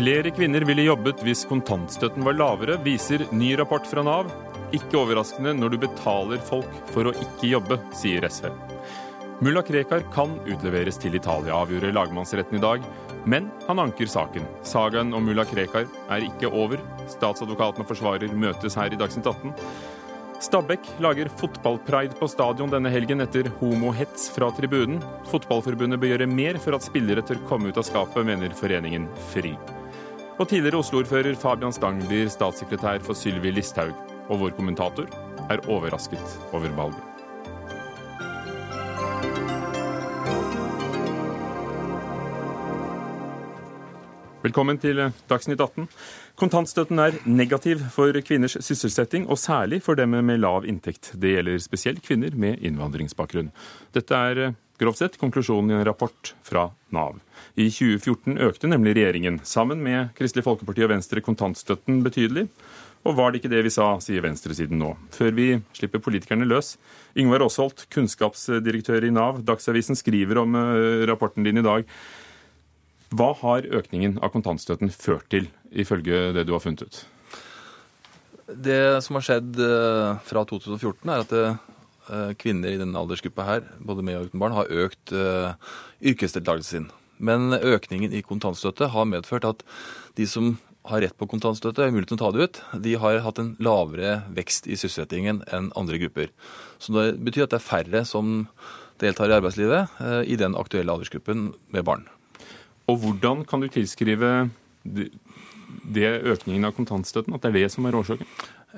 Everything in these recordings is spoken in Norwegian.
Flere kvinner ville jobbet hvis kontantstøtten var lavere, viser ny rapport fra Nav. Ikke overraskende når du betaler folk for å ikke jobbe, sier SV. Mulla Krekar kan utleveres til Italia, avgjorde lagmannsretten i dag. Men han anker saken. Sagaen om mulla Krekar er ikke over. Statsadvokaten og forsvarer møtes her i Dagsnytt 18. Stabæk lager fotballpride på stadion denne helgen etter homohets fra tribunen. Fotballforbundet bør gjøre mer for at spillere tør komme ut av skapet, mener foreningen FRI. Og tidligere Oslo-ordfører Fabian Stang blir statssekretær for Sylvi Listhaug. Og vår kommentator er overrasket over valget. Velkommen til Dagsnytt 18. Kontantstøtten er negativ for kvinners sysselsetting, og særlig for dem med lav inntekt. Det gjelder spesielt kvinner med innvandringsbakgrunn. Dette er grovt sett konklusjonen i en rapport fra Nav. I 2014 økte nemlig regjeringen, sammen med Kristelig Folkeparti og Venstre, kontantstøtten betydelig. Og var det ikke det vi sa, sier venstresiden nå. Før vi slipper politikerne løs. Yngvar Aasholt, kunnskapsdirektør i Nav. Dagsavisen skriver om eh, rapporten din i dag. Hva har økningen av kontantstøtten ført til, ifølge det du har funnet ut? Det som har skjedd eh, fra 2014, er at eh, kvinner i denne aldersgruppa her, både med og uten barn, har økt yrkesdeltakelsen sin. Men økningen i kontantstøtte har medført at de som har rett på kontantstøtte, er mulighet til å ta det ut, de har hatt en lavere vekst i sysselsettingen enn andre grupper. Så det betyr at det er færre som deltar i arbeidslivet uh, i den aktuelle aldersgruppen med barn. Og hvordan kan du tilskrive det økningen av kontantstøtten, at det er det som er årsaken?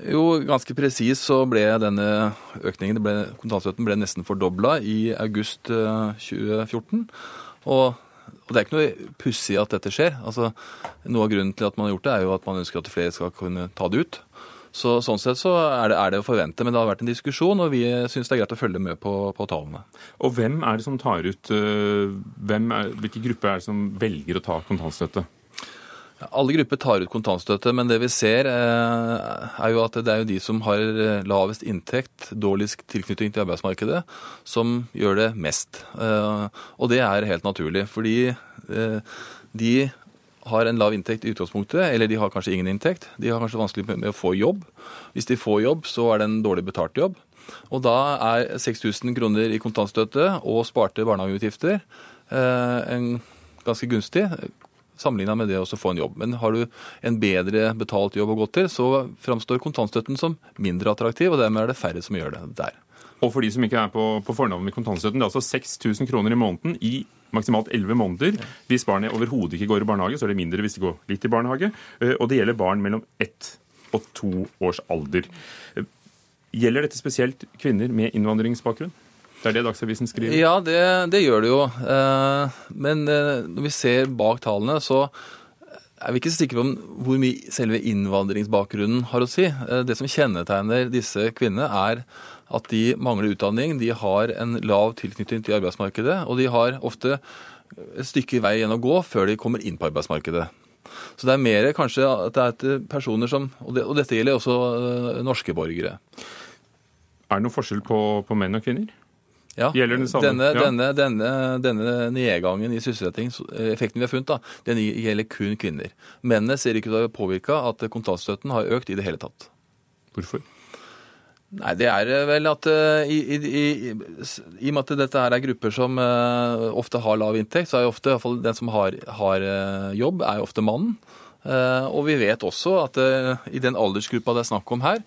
Jo, ganske presis så ble denne økningen, ble, kontantstøtten ble nesten fordobla i august 2014. Og, og, det er ikke noe pussig at dette skjer. Altså, noe av grunnen til at man har gjort det, er jo at man ønsker at flere skal kunne ta det ut. Så Sånn sett så er det, er det, å forvente, men det har vært en diskusjon, og vi syns det er greit å følge med på, på tallene. Og hvem er det som tar ut er, Hvilke grupper er det som velger å ta kontantstøtte? Alle grupper tar ut kontantstøtte, men det vi ser er jo at det er jo de som har lavest inntekt, dårligst tilknytning til arbeidsmarkedet, som gjør det mest. Og det er helt naturlig, fordi de har en lav inntekt i utgangspunktet, eller de har kanskje ingen inntekt. De har kanskje vanskelig med å få jobb. Hvis de får jobb, så er det en dårlig betalt jobb. Og da er 6000 kroner i kontantstøtte og sparte barnehageutgifter eh, en ganske gunstig sammenligna med det å få en jobb. Men har du en bedre betalt jobb å gå til, så framstår kontantstøtten som mindre attraktiv, og dermed er det færre som gjør det der. Og for de som ikke er på, på fornavn med kontantstøtten, det er altså 6000 kroner i måneden i maksimalt 11 måneder. Hvis barnet overhodet ikke går i barnehage, så er det mindre hvis de går litt i barnehage. Eh, og det gjelder barn mellom ett og to års alder. Eh, gjelder dette spesielt kvinner med innvandringsbakgrunn? Det er det Dagsavisen skriver? Ja, det, det gjør det jo. Eh, men når vi ser bak tallene, så er vi ikke så sikre på hvor mye selve innvandringsbakgrunnen har å si. Det som kjennetegner disse kvinnene, er at de mangler utdanning, de har en lav tilknytning til arbeidsmarkedet, og de har ofte et stykke vei igjen å gå før de kommer inn på arbeidsmarkedet. Så det er mer kanskje at det er personer som Og, det, og dette gjelder også norske borgere. Er det noen forskjell på, på menn og kvinner? Ja, denne, ja. Denne, denne, denne, nedgangen i sysselsetting, effekten vi har funnet, da, den gjelder kun kvinner. Mennene ser ikke ut til å påvirke at kontantstøtten har økt i det hele tatt. Hvorfor? Nei, det er vel at uh, i, i, i, i, og med at dette her er grupper som uh, ofte har lav inntekt, så er jo ofte, i hvert fall den som har, har uh, jobb, er jo ofte mannen. og vi vet også at i den aldersgruppa det er snakk om her,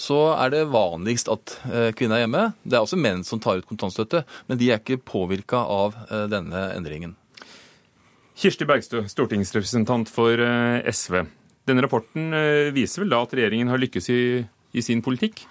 så er det vanligst at kvinner er hjemme. Det er også menn som tar ut kontantstøtte, men de er ikke påvirka av denne endringen. Kirsti Bergstø, stortingsrepresentant for SV. Denne rapporten viser vel da at regjeringen har lykkes i, i sin politikk?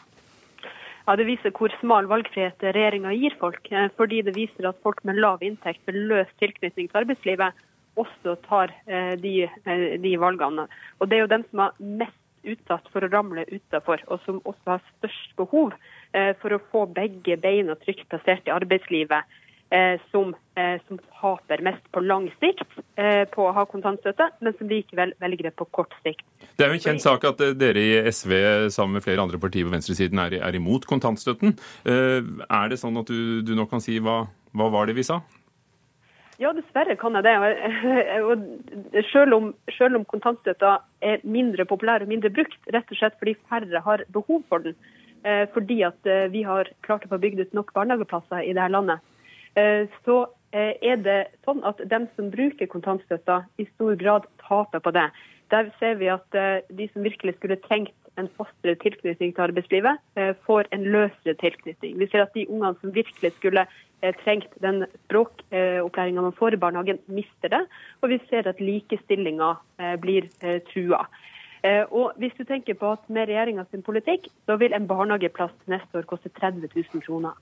Ja, Det viser hvor smal valgfrihet regjeringa gir folk. Eh, fordi det viser at folk med lav inntekt med løs tilknytning til arbeidslivet også tar eh, de, eh, de valgene. Og Det er jo dem som har mest utsatt for å ramle utafor, og som også har størst behov for å få begge beina trygt plassert i arbeidslivet eh, som, eh, som, taper mest på lang sikt eh, på å ha kontantstøtte, men som likevel velger det på kort sikt. Det er jo en kjent sak at eh, dere i SV sammen med flere andre partier på venstresiden er, er imot kontantstøtten. Eh, er det sånn at du, du nå kan si hva, hva var det vi sa? Ja, dessverre kan jeg det. Og selv om, selv om kontantstøtta er mindre populær og mindre brukt, rett og slett fordi færre har behov for den, eh, fordi at eh, vi har klart å få bygd ut nok barnehageplasser i dette landet, eh, så er det sånn at dem som bruker kontantstøtta, i stor grad taper på det. Der ser vi at de som virkelig skulle trengt en fastere tilknytning til arbeidslivet, får en løsere tilknytning. Vi ser at de ungene som virkelig skulle trengt den språkopplæringa man får i barnehagen, mister det. Og vi ser at likestillinga eh, blir eh, trua. Og hvis du tenker på at Med regjeringas politikk så vil en barnehageplass neste år koste 30 000 kroner.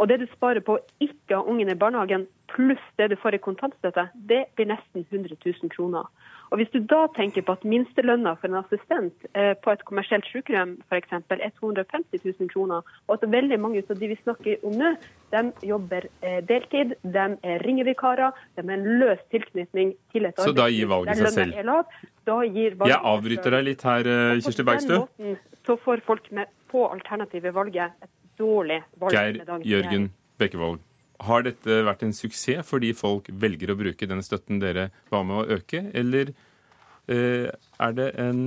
Og Det du sparer på ikke å ha ungen i barnehagen, pluss det du får i kontantstøtte, det blir nesten 100 000 kroner. Og Hvis du da tenker på at minstelønna for en assistent eh, på et kommersielt sykehjem f.eks. er 250 000 kroner, og at veldig mange av de vi snakker om nå, de jobber eh, deltid, de er ringevikarer, de har en løs tilknytning til et arbeid. Så da gir valget seg selv? Lav, valget Jeg avbryter deg litt her, eh, Kirsti Bergstø. På den måten så får folk med få alternative valget et dårlig valg. Geir Jørgen Bekkevold. Har dette vært en suksess fordi folk velger å bruke den støtten dere var med å øke, eller eh, er det en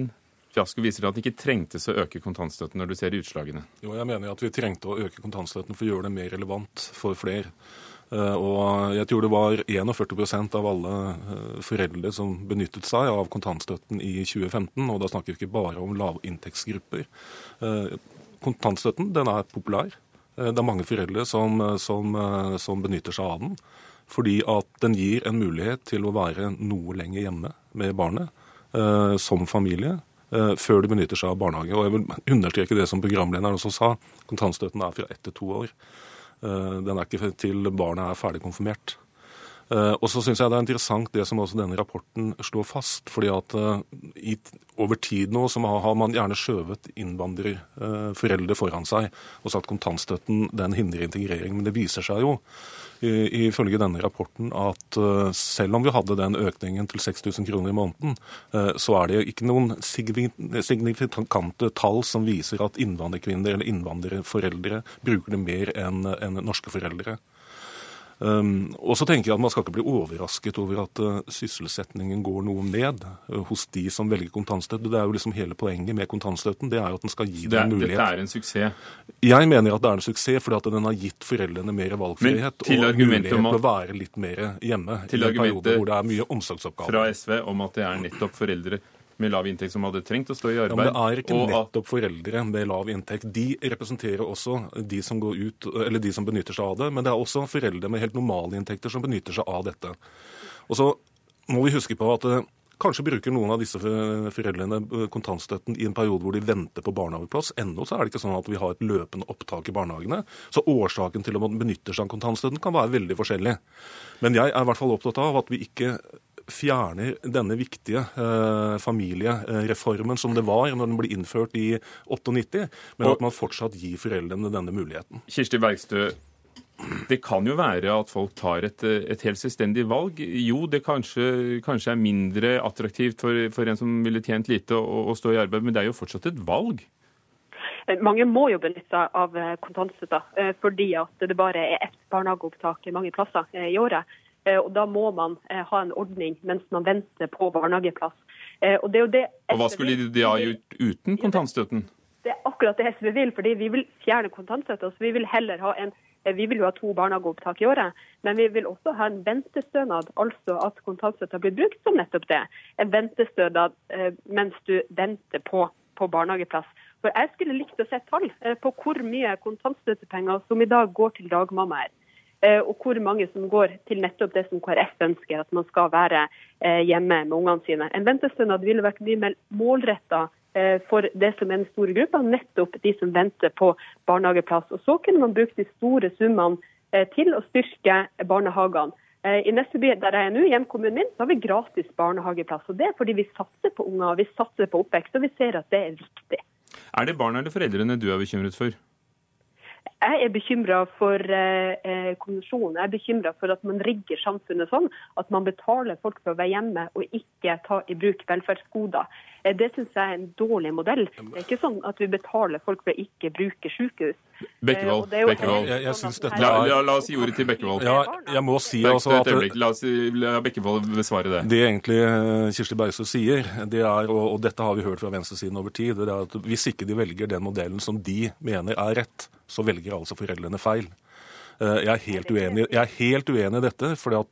fiasko? Viser at det ikke trengtes å øke kontantstøtten når du ser utslagene? Jo, jeg mener at vi trengte å øke kontantstøtten for å gjøre det mer relevant for flere. Eh, og jeg tror det var 41% av alle eh, foreldre som benyttet seg av kontantstøtten i 2015. Og da snakker vi ikke bare om lavinntektsgrupper. Kontantstøtten den er populær. Eh, det er mange foreldre som, eh, som, eh, som, benytter seg av den. Fordi at den gir en mulighet til å være noe lenger hjemme med barnet eh, som familie. Eh, før de benytter seg av barnehage. Og jeg vil understreke det som programlederen også sa. Kontantstøtten er fra ett til to år. Eh, den er ikke til barnet er ferdig konfirmert. Uh, og så syns jeg det er interessant det som også denne rapporten slår fast. fordi at uh, i, over tid nå så har man gjerne skjøvet innvandrerforeldre uh, foran seg og sagt kontantstøtten den hindrer integrering. Men det viser seg jo ifølge denne rapporten at selv om vi hadde den økningen til 6000 kroner i måneden, så er det ikke noen signifikante tall som viser at innvandrerkvinner eller innvandrerforeldre bruker det mer enn norske foreldre. Um, og så tenker jeg at Man skal ikke bli overrasket over at uh, sysselsetningen går noe ned uh, hos de som velger kontantstøtte. Det er jo liksom Hele poenget med kontantstøtten det er jo at den skal gi det, dem mulighet. Dette er en suksess? Jeg mener at det er en suksess fordi at den har gitt foreldrene mer valgfrihet og mulighet til å være litt mer hjemme i en periode hvor det er mye omsorgsoppgaver. Fra SV om at det er nettopp foreldre med lav inntekt som hadde trengt å stå i arbeid. Ja, men Det er ikke nettopp foreldre med lav inntekt. De representerer også de som, går ut, eller de som benytter seg av det. Men det er også foreldre med helt normale inntekter som benytter seg av dette. Og så må vi huske på at eh, Kanskje bruker noen av disse foreldrene eh, kontantstøtten i en periode hvor de venter på barnehageplass. Ennå så er det ikke sånn at vi har et løpende opptak i barnehagene. Så årsaken til at man benytter seg av kontantstøtten kan være veldig forskjellig. Men jeg er i hvert fall opptatt av at vi ikke fjerner denne viktige eh, familiereformen som det var når den ble innført i 98, men at man fortsatt gir foreldrene denne muligheten. Kirsti Bergstø, det kan jo være at folk tar et, et helt selvstendig valg. Jo, det kanskje, kanskje er mindre attraktivt for, for, en som ville tjent lite å, å stå i arbeid, men det er jo fortsatt et valg. Mange må jo benytte seg av eh, kontantstøtta eh, fordi at det bare er ett barnehageopptak mange plasser eh, i året. Eh, og Da må man eh, ha en ordning mens man venter på barnehageplass. Eh, og, det er jo det og Hva skulle de ha gjort uten kontantstøtten? Det er akkurat det SV vil, fordi vi vil fjerne kontantstøtten. Så vi vil heller ha en vi vil jo ha to barnehageopptak i året, men vi vil også ha en ventestønad, altså at kontantstøtta blir brukt som nettopp det. En ventestønad mens du venter på, på barnehageplass. For Jeg skulle likt å se tall på hvor mye kontantstøttepenger som i dag går til dagmammaer. Eh, og hvor mange som går til nettopp det som KrF ønsker, at man skal være eh, hjemme med ungene sine. En ventestønad ville vært mye mer målretta eh, for det som er den store gruppa, nettopp de som venter på barnehageplass. Og Så kunne man brukt de store summene til å styrke barnehagene. I Nesseby, der jeg er nå, hjemkommunen min, så har vi gratis barnehageplass. og Det er fordi vi satser på unger, vi satser på oppvekst, og vi ser at det er viktig. Er det barna eller foreldrene du er bekymret for? Jeg er bekymra for eh, eh, konvensjonen. Jeg er bekymra for at man rigger samfunnet sånn at man betaler folk for å være hjemme og ikke ta i bruk velferdsgoder. Eh, det syns jeg er en dårlig modell. Det er ikke sånn at vi betaler folk for å ikke bruke sykehus. Bekkevold. Eh, Bekkevold. Jeg- jeg sånn dette La, er- la, la oss gi ordet til Bekkevold. Ja, jeg må si altså at. La, oss, la Bekkevold besvare det. Det egentlig eh, Kirsti Bergstø sier, det er, og, og dette har vi hørt fra venstresiden over tid, det er at hvis ikke de velger den modellen som de mener er rett, så velger altså foreldrene feil. Eh, Jeg er helt uenig, jeg er helt uenig i dette, for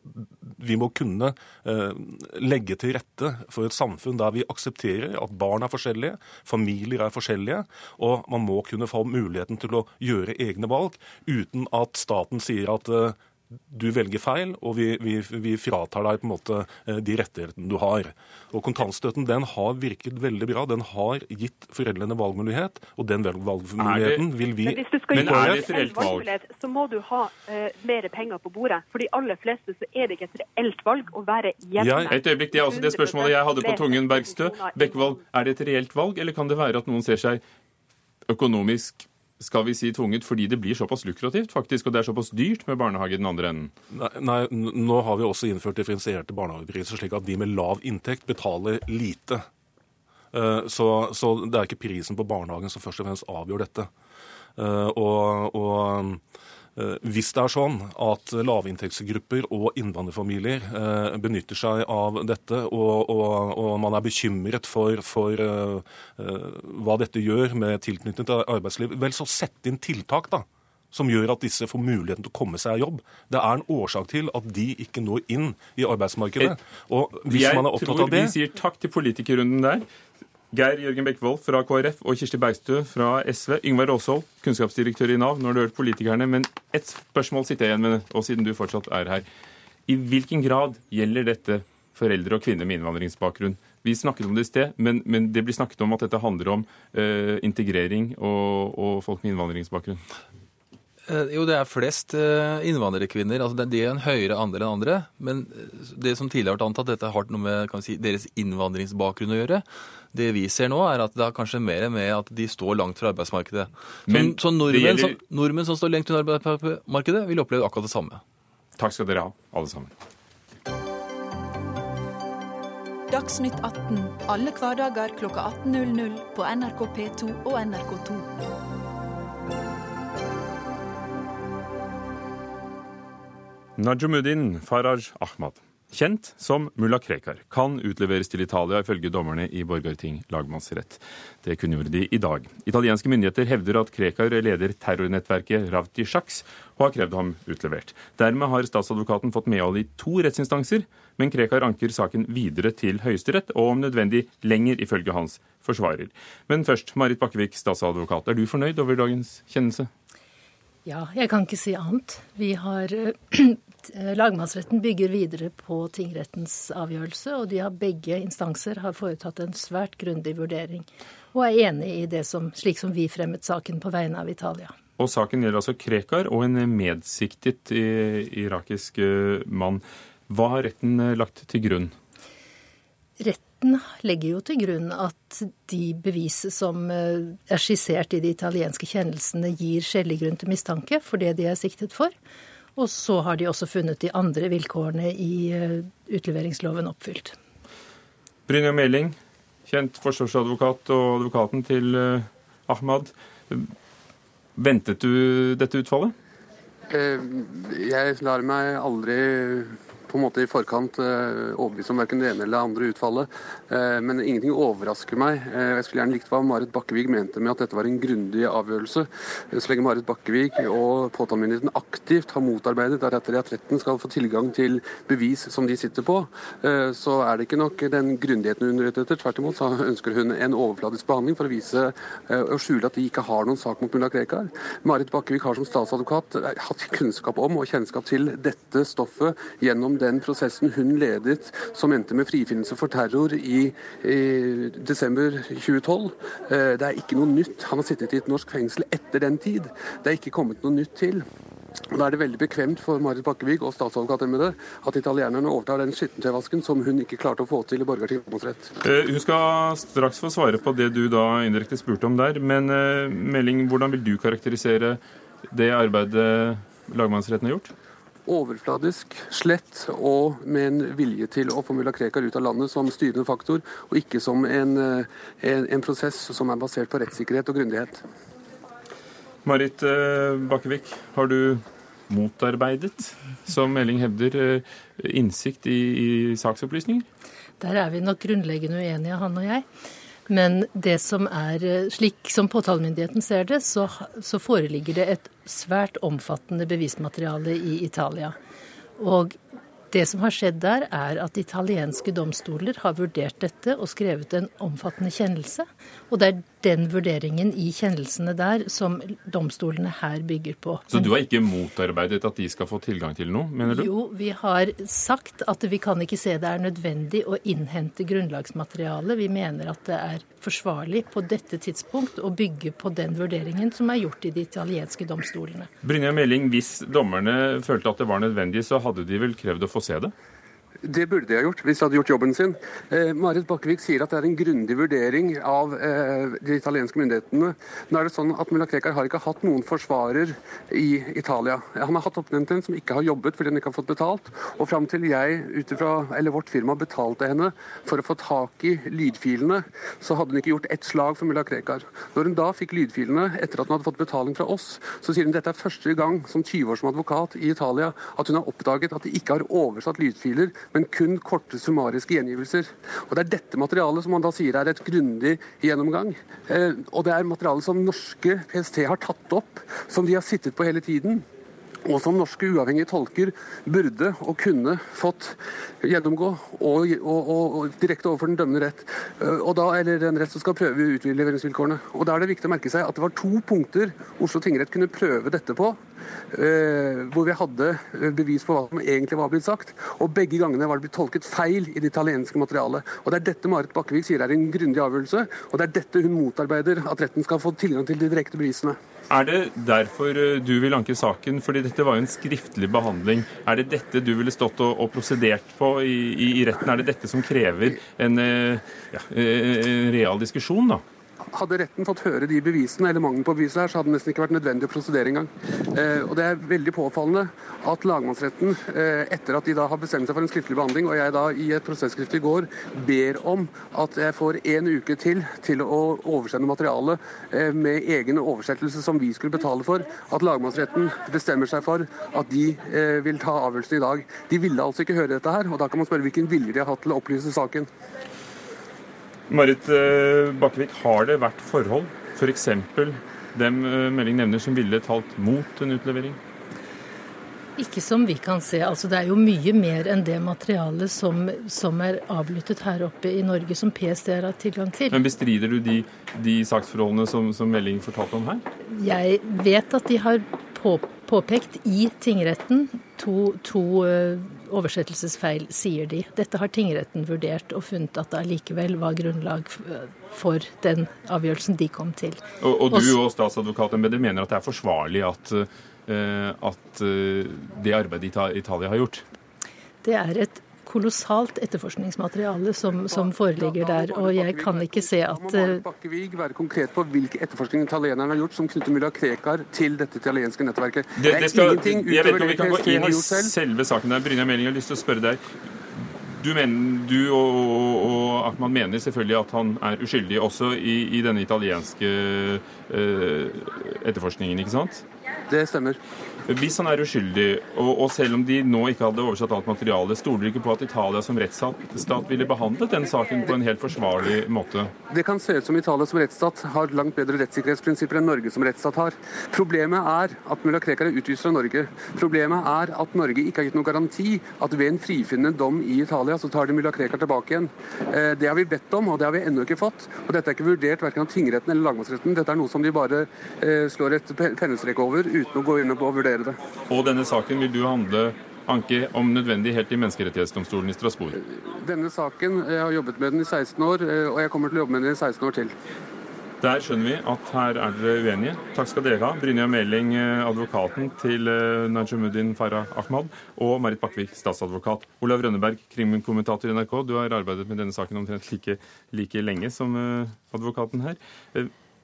vi må kunne eh, legge til rette for et samfunn der vi aksepterer at barn er forskjellige, familier er forskjellige, og man må kunne få muligheten til å gjøre egne valg uten at staten sier at eh, du velger feil, og vi, vi, vi fratar deg på en måte eh, de rettighetene du har. Og Kontantstøtten den har virket veldig bra. Den har gitt foreldrene valgmulighet, og den valgmuligheten vil vi Men hvis du skal gi er det et reelt valg? så må du ha uh, mer penger på bordet. For de aller fleste så er det ikke et reelt valg å være hjemme. Et øyeblikk, Det er også det spørsmålet jeg hadde på tungen, Bergstø. Bekkevold, er det et reelt valg, eller kan det være at noen ser seg økonomisk skal vi si tvunget fordi det blir såpass lukrativt, faktisk, og det er såpass dyrt med barnehage i den andre enden? Nei, nei, nå har vi også innført differensierte barnehagepriser, slik at de med lav inntekt betaler lite. Eh, Så, så det er ikke prisen på barnehagen som først og fremst avgjør dette. Eh, Og, og hvis det er sånn at lavinntektsgrupper og innvandrerfamilier eh, benytter seg av dette, og, og, og man er bekymret for, for eh, eh, hva dette gjør med tilknytning til arbeidsliv, vel, så sett inn tiltak, da som gjør at disse får muligheten til å komme seg i jobb. Det er en årsak til at de ikke når inn i arbeidsmarkedet. Og hvis Jeg man er opptatt av det vi sier takk til politikerrunden der. Geir Jørgen Bekkevold fra KrF og Kirsti Bergstø fra SV. Yngvar Aashold, kunnskapsdirektør i Nav. Nå har du hørt politikerne, men ett spørsmål sitter jeg igjen med, og siden du fortsatt er her. I hvilken grad gjelder dette foreldre og kvinner med innvandringsbakgrunn? Vi snakket om det i sted, men, men det blir snakket om at dette handler om uh, integrering og, og folk med innvandringsbakgrunn. Eh, Jo, det er flest eh, innvandrerkvinner. altså De er en høyere andel enn andre. Men det som tidligere har vært antatt, dette har noe med si, deres innvandringsbakgrunn å gjøre. Det vi ser nå, er at det har kanskje mer med at de står langt fra arbeidsmarkedet. Så, Men så nordmenn, gjelder- som, nordmenn som står lengt unna arbeidsmarkedet, vil oppleve akkurat det samme. Takk skal dere ha, alle sammen. Dagsnytt 18 alle hverdager klokka 18.00 på NRK P2 og NRK2. Najumuddin Faraj Ahmad, kjent som mulla Krekar, kan utleveres til Italia ifølge dommerne i Borgarting lagmannsrett. Det kunngjorde de i dag. Italienske myndigheter hevder at Krekar leder terrornettverket Ravti Sjaks og har krevd ham utlevert. Dermed har statsadvokaten fått medhold i to rettsinstanser, men Krekar anker saken videre til Høyesterett, og om nødvendig lenger, ifølge hans forsvarer. Men først, Marit Bakkevik, statsadvokat, er du fornøyd over dagens kjennelse? Ja, jeg kan ikke si annet. Vi har eh, Lagmannsretten bygger videre på tingrettens avgjørelse, og de har begge instanser har foretatt en svært grundig vurdering, og er enig i det som, slik som vi fremmet saken på vegne av Italia. Og saken gjelder altså Krekar og en medsiktet eh, irakisk eh, mann. Hva har retten eh, lagt til grunn? Retten legger jo til grunn at de bevis som eh, er skissert i de italienske kjennelsene, gir skjellig grunn til mistanke for det de er siktet for. Og så har de også funnet de andre vilkårene i eh, utleveringsloven oppfylt. Brynja Meling, kjent forsvarsadvokat og advokaten til eh, Ahmad. Ventet du dette utfallet? Eh, Jeg lar meg aldri på en måte i forkant overbevist om verken det ene eller det andre utfallet. Eh, Men ingenting overrasker meg. Eh, Jeg skulle gjerne likt hva Marit Bakkevig mente med at dette var en grundig avgjørelse. Eh, Så lenge Marit Bakkevig og påtalemyndigheten aktivt har motarbeidet at retten skal få tilgang til bevis som de sitter på, eh, så er det ikke nok den grundigheten hun er etter. Tvert imot så ønsker hun en overfladisk behandling for å vise eh, og skjule at de ikke har noen sak mot mulla Krekar. Marit Bakkevig har som statsadvokat eh, hatt kunnskap om og kjennskap til dette stoffet gjennom den prosessen hun ledet som endte med frifinnelse for terror i, i desember 2012. Eh, Det er ikke noe nytt. Han har sittet i et norsk fengsel etter den tid. Det er ikke kommet noe nytt til. Da er det veldig bekvemt for Marit Bakkevig og statsadvokatembetet at italienerne overtar den skittentøyvasken som hun ikke klarte å få til i borgerting lagmannsrett. Eh, Hun skal straks få svare på det du da indirekte spurte om der. Men eh, Meling, hvordan vil du karakterisere det arbeidet lagmannsretten har gjort? Overfladisk, slett og med en vilje til å få mulla Krekar ut av landet som styrende faktor, og ikke som en, eh, en, en prosess som er basert på rettssikkerhet og grundighet. Marit eh, Bakkevik, har du motarbeidet, som Meling hevder, eh, innsikt i, i saksopplysninger? Der er vi nok grunnleggende uenige, han og jeg. Men det som er, eh, slik som påtalemyndigheten ser det, så, så foreligger det et svært omfattende bevismateriale i Italia. Og det som har skjedd der, er at italienske domstoler har vurdert dette og skrevet en omfattende kjennelse. Og det er den vurderingen i kjennelsene der som domstolene her bygger på. Så du har ikke motarbeidet at de skal få tilgang til noe, mener du? Jo, vi har sagt at vi kan ikke se det er nødvendig å innhente grunnlagsmateriale. Vi mener at det er forsvarlig på dette tidspunkt å bygge på den vurderingen som er gjort i de italienske domstolene. Brynja Meling, hvis dommerne følte at det var nødvendig, så hadde de vel krevd å få se det? Det burde de ha gjort hvis de hadde gjort jobben sin. Eh, Marit Bakkevik sier at det er en grundig vurdering av eh, de italienske myndighetene. Nå er det sånn at Mulla Krekar har ikke hatt noen forsvarer i Italia. Han har hatt oppnevnt en som ikke har jobbet fordi han ikke har fått betalt. Og fram til jeg utifra, eller vårt firma betalte henne for å få tak i lydfilene, så hadde hun ikke gjort ett slag for Mulla Krekar. Når hun da fikk lydfilene etter at hun hadde fått betaling fra oss, så sier hun dette er første gang som 20 år som advokat i Italia at hun har oppdaget at de ikke har oversatt lydfiler men kun korte summariske gjengivelser. Og Det er dette materialet som man da sier er et grundig gjennomgang. Eh, og det er materialet som norske PST har tatt opp, som de har sittet på hele tiden. Og som norske uavhengige tolker burde og kunne fått gjennomgå og, og, og, direkte overfor den dømmende rett. Eh, og da, eller den rett som skal prøve utleveringsvilkårene. Og Da er det viktig å merke seg at det var to punkter Oslo tingrett kunne prøve dette på. eh, hvor vi hadde bevis på hva som egentlig var blitt sagt. Og begge gangene var det blitt tolket feil i det italienske materialet. Og Det er dette Marit Bakkevik sier er en grundig avgjørelse, og det er dette hun motarbeider, at retten skal få tilgang til de direkte bevisene. Er det derfor eh, du vil anke saken? Fordi dette var jo en skriftlig behandling. Er det dette du ville stått og, og prosedert på i, i, retten? Er det dette som krever en, ja, en real diskusjon, da? Hadde retten fått høre de bevisene, eller mangelen på bevis her, så hadde det nesten ikke vært nødvendig å prosedere engang. Eh, og det er veldig påfallende at lagmannsretten, eh, etter at de da har bestemt seg for en skriftlig behandling, og jeg da i et prosesskrift i går ber om at jeg får en uke til til å oversende materialet eh, med egen oversettelse som vi skulle betale for, at lagmannsretten bestemmer seg for at de eh, vil ta avgjørelsen i dag. De ville altså ikke høre dette her, og da kan man spørre hvilken vilje de har hatt til å opplyse saken. Marit eh, Bakkevik, har det vært forhold, f.eks. For dem eh, Melding nevner, som ville talt mot en utlevering? Ikke som vi kan se. Altså, det er jo mye mer enn det materialet som, som er avlyttet her oppe i Norge, som PST har hatt tilgang til. Men Bestrider du de, de saksforholdene som, som Melding fortalte om her? Jeg vet at de har på, påpekt i tingretten to, to uh, oversettelsesfeil, sier de. Dette har tingretten vurdert og funnet at det allikevel var grunnlag for den avgjørelsen de kom til. Og, og du og statsadvokatembetet mener at det er forsvarlig at, uh, at det arbeidet Italia har gjort? Det er et kolossalt etterforskningsmateriale som, som, foreligger der. Og jeg kan ikke se at uh, Bakkevig være konkret på hvilke etterforskning italienerne har gjort som knytter mulla Krekar til dette italienske nettverket. Det, det, det er jeg vet ikke om vi kan gå inn i Selve saken der, Brynja Meling, har lyst til å spørre deg. Du, mener, du og, og, Ahmad mener selvfølgelig at han er uskyldig også i, i denne italienske uh, etterforskningen, ikke sant? Det stemmer. Hvis han er uskyldig, og, og, selv om de nå ikke hadde oversatt alt materialet, stoler du ikke på at Italia som rettsstat ville behandlet den saken på en helt forsvarlig måte? Det kan se ut som Italia som rettsstat har langt bedre rettssikkerhetsprinsipper enn Norge som rettsstat har. Problemet er at mulla Krekar er utvist fra Norge. Problemet er at Norge ikke har gitt noen garanti at ved en frifinnende dom i Italia, så tar de mulla Krekar tilbake igjen. Eh, det har vi bedt om, og det har vi ennå ikke fått. Og dette er ikke vurdert verken av tingretten eller lagmannsretten. Dette er noe som de bare eh, slår et pennestrek over uten å gå inn og vurdere det. Og denne saken vil du handle anke om nødvendig helt i Menneskerettighetsdomstolen i Strasbourg? Denne saken, Jeg har jobbet med den i 16 år, og jeg kommer til å jobbe med den i 16 år til. Der skjønner vi at her er dere uenige. Takk skal dere ha. Brynja Meling, advokaten til Najamuddin Farah Ahmad, og Marit Bakkevik, statsadvokat. Olav Rønneberg, krimkommentator i NRK. Du har arbeidet med denne saken omtrent like, like lenge som advokaten her.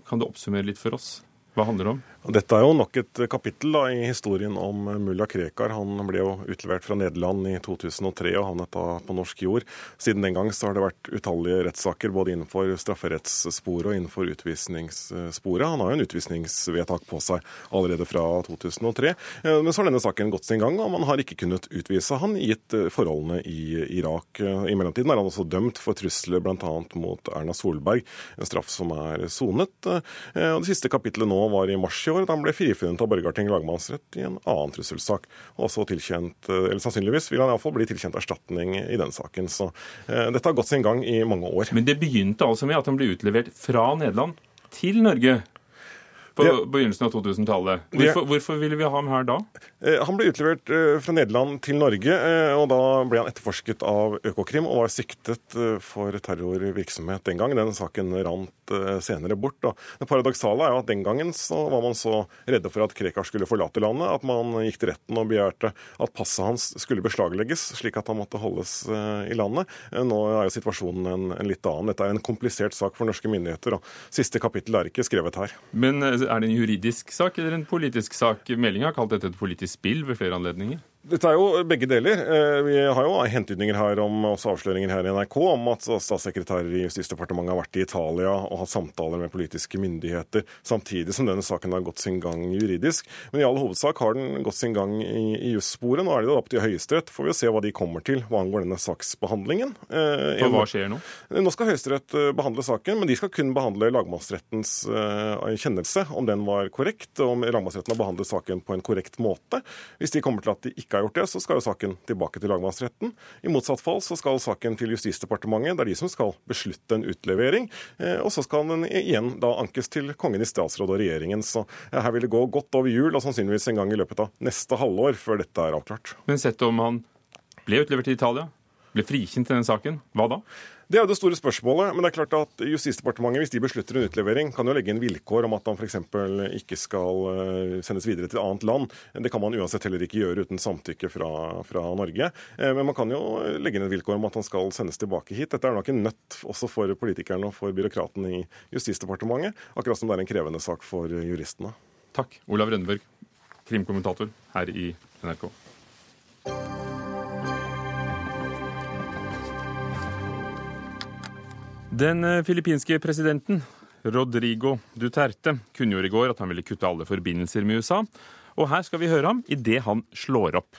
Kan du oppsummere litt for oss? Hva handler det om? Dette er jo nok et kapittel da, i historien om mulla Krekar. Han ble jo utlevert fra Nederland i 2003 og havnet da på norsk jord. Siden den gang så har det vært utallige rettssaker både innenfor strafferettssporet og innenfor utvisningssporet. Han har jo en utvisningsvedtak på seg allerede fra 2003. Eh, men så har denne saken gått sin gang, og man har ikke kunnet utvise han gitt forholdene i Irak. I mellomtiden er han også dømt for trusler bl.a. mot Erna Solberg, en straff som er sonet. Eh, Det siste kapittelet nå var i mars i år år da han ble frifunnet av Borgarting lagmannsrett i en annen trusselsak. Også tilkjent, eh, eller Sannsynligvis vil han iallfall bli tilkjent erstatning i den saken. Så eh, dette har gått sin gang i mange år. Men det begynte altså med at han ble utlevert fra Nederland til Norge på det, begynnelsen av 2000-tallet. Hvorfor, hvorfor, ville vi ha ham her da? Eh, han ble utlevert eh, fra Nederland til Norge, eh, og da ble han etterforsket av Økokrim og var siktet for terrorvirksomhet den gang. Den saken rant senere bort. Da. Det paradoksale er jo at den gangen så var man så redde for at Krekar skulle forlate landet, at man gikk til retten og begjærte at passet hans skulle beslaglegges, slik at han måtte holdes i landet. Nå er jo situasjonen en, en litt annen. Dette er en komplisert sak for norske myndigheter. og Siste kapittel er ikke skrevet her. Men er det en juridisk sak eller en politisk sak? Meldinga har kalt dette et politisk spill ved flere anledninger. Dette er jo begge deler. Eh, vi har jo hentydninger her om også avsløringer her i NRK om at statssekretærer i Justisdepartementet har vært i Italia og hatt samtaler med politiske myndigheter, samtidig som denne saken har gått sin gang juridisk. Men i all hovedsak har den gått sin gang i, i jussporet. Nå er det da opp til Høyesterett. Får vi se hva de kommer til hva angår denne saksbehandlingen. Eh, og hva skjer nå? Nå skal Høyesterett eh, behandle saken, men de skal kun behandle lagmannsrettens kjennelse, om den var korrekt, om lagmannsretten har behandlet saken på en korrekt måte. Hvis de kommer til at de ikke har gjort det, så skal jo saken tilbake til lagmannsretten. I motsatt fall så skal saken til Justisdepartementet. Det er de som skal beslutte en utlevering. Eh, og så skal den igjen da ankes til Kongen i statsråd og regjeringen. Så her vil det gå godt over jul, og sannsynligvis en gang i løpet av neste halvår før dette er avklart. Men sett om han ble utlevert til Italia, ble frikjent i den saken, hva da? Det er jo det store spørsmålet. Men det er klart at Justisdepartementet, hvis de beslutter en utlevering, kan jo legge inn vilkår om at han f.eks. ikke skal eh, sendes videre til et annet land. Det kan man uansett heller ikke gjøre uten samtykke fra, fra Norge. Eh, men man kan jo legge inn et vilkår om at han skal sendes tilbake hit. Dette er nok en nøtt også for politikerne og for byråkraten i Justisdepartementet, akkurat som det er en krevende sak for juristene. Takk, Olav Rønneberg, krimkommentator her i NRK. Den eh, filippinske presidenten Rodrigo Duterte kunngjorde i går at han ville kutte alle forbindelser med USA. Og her skal vi høre ham idet han slår opp.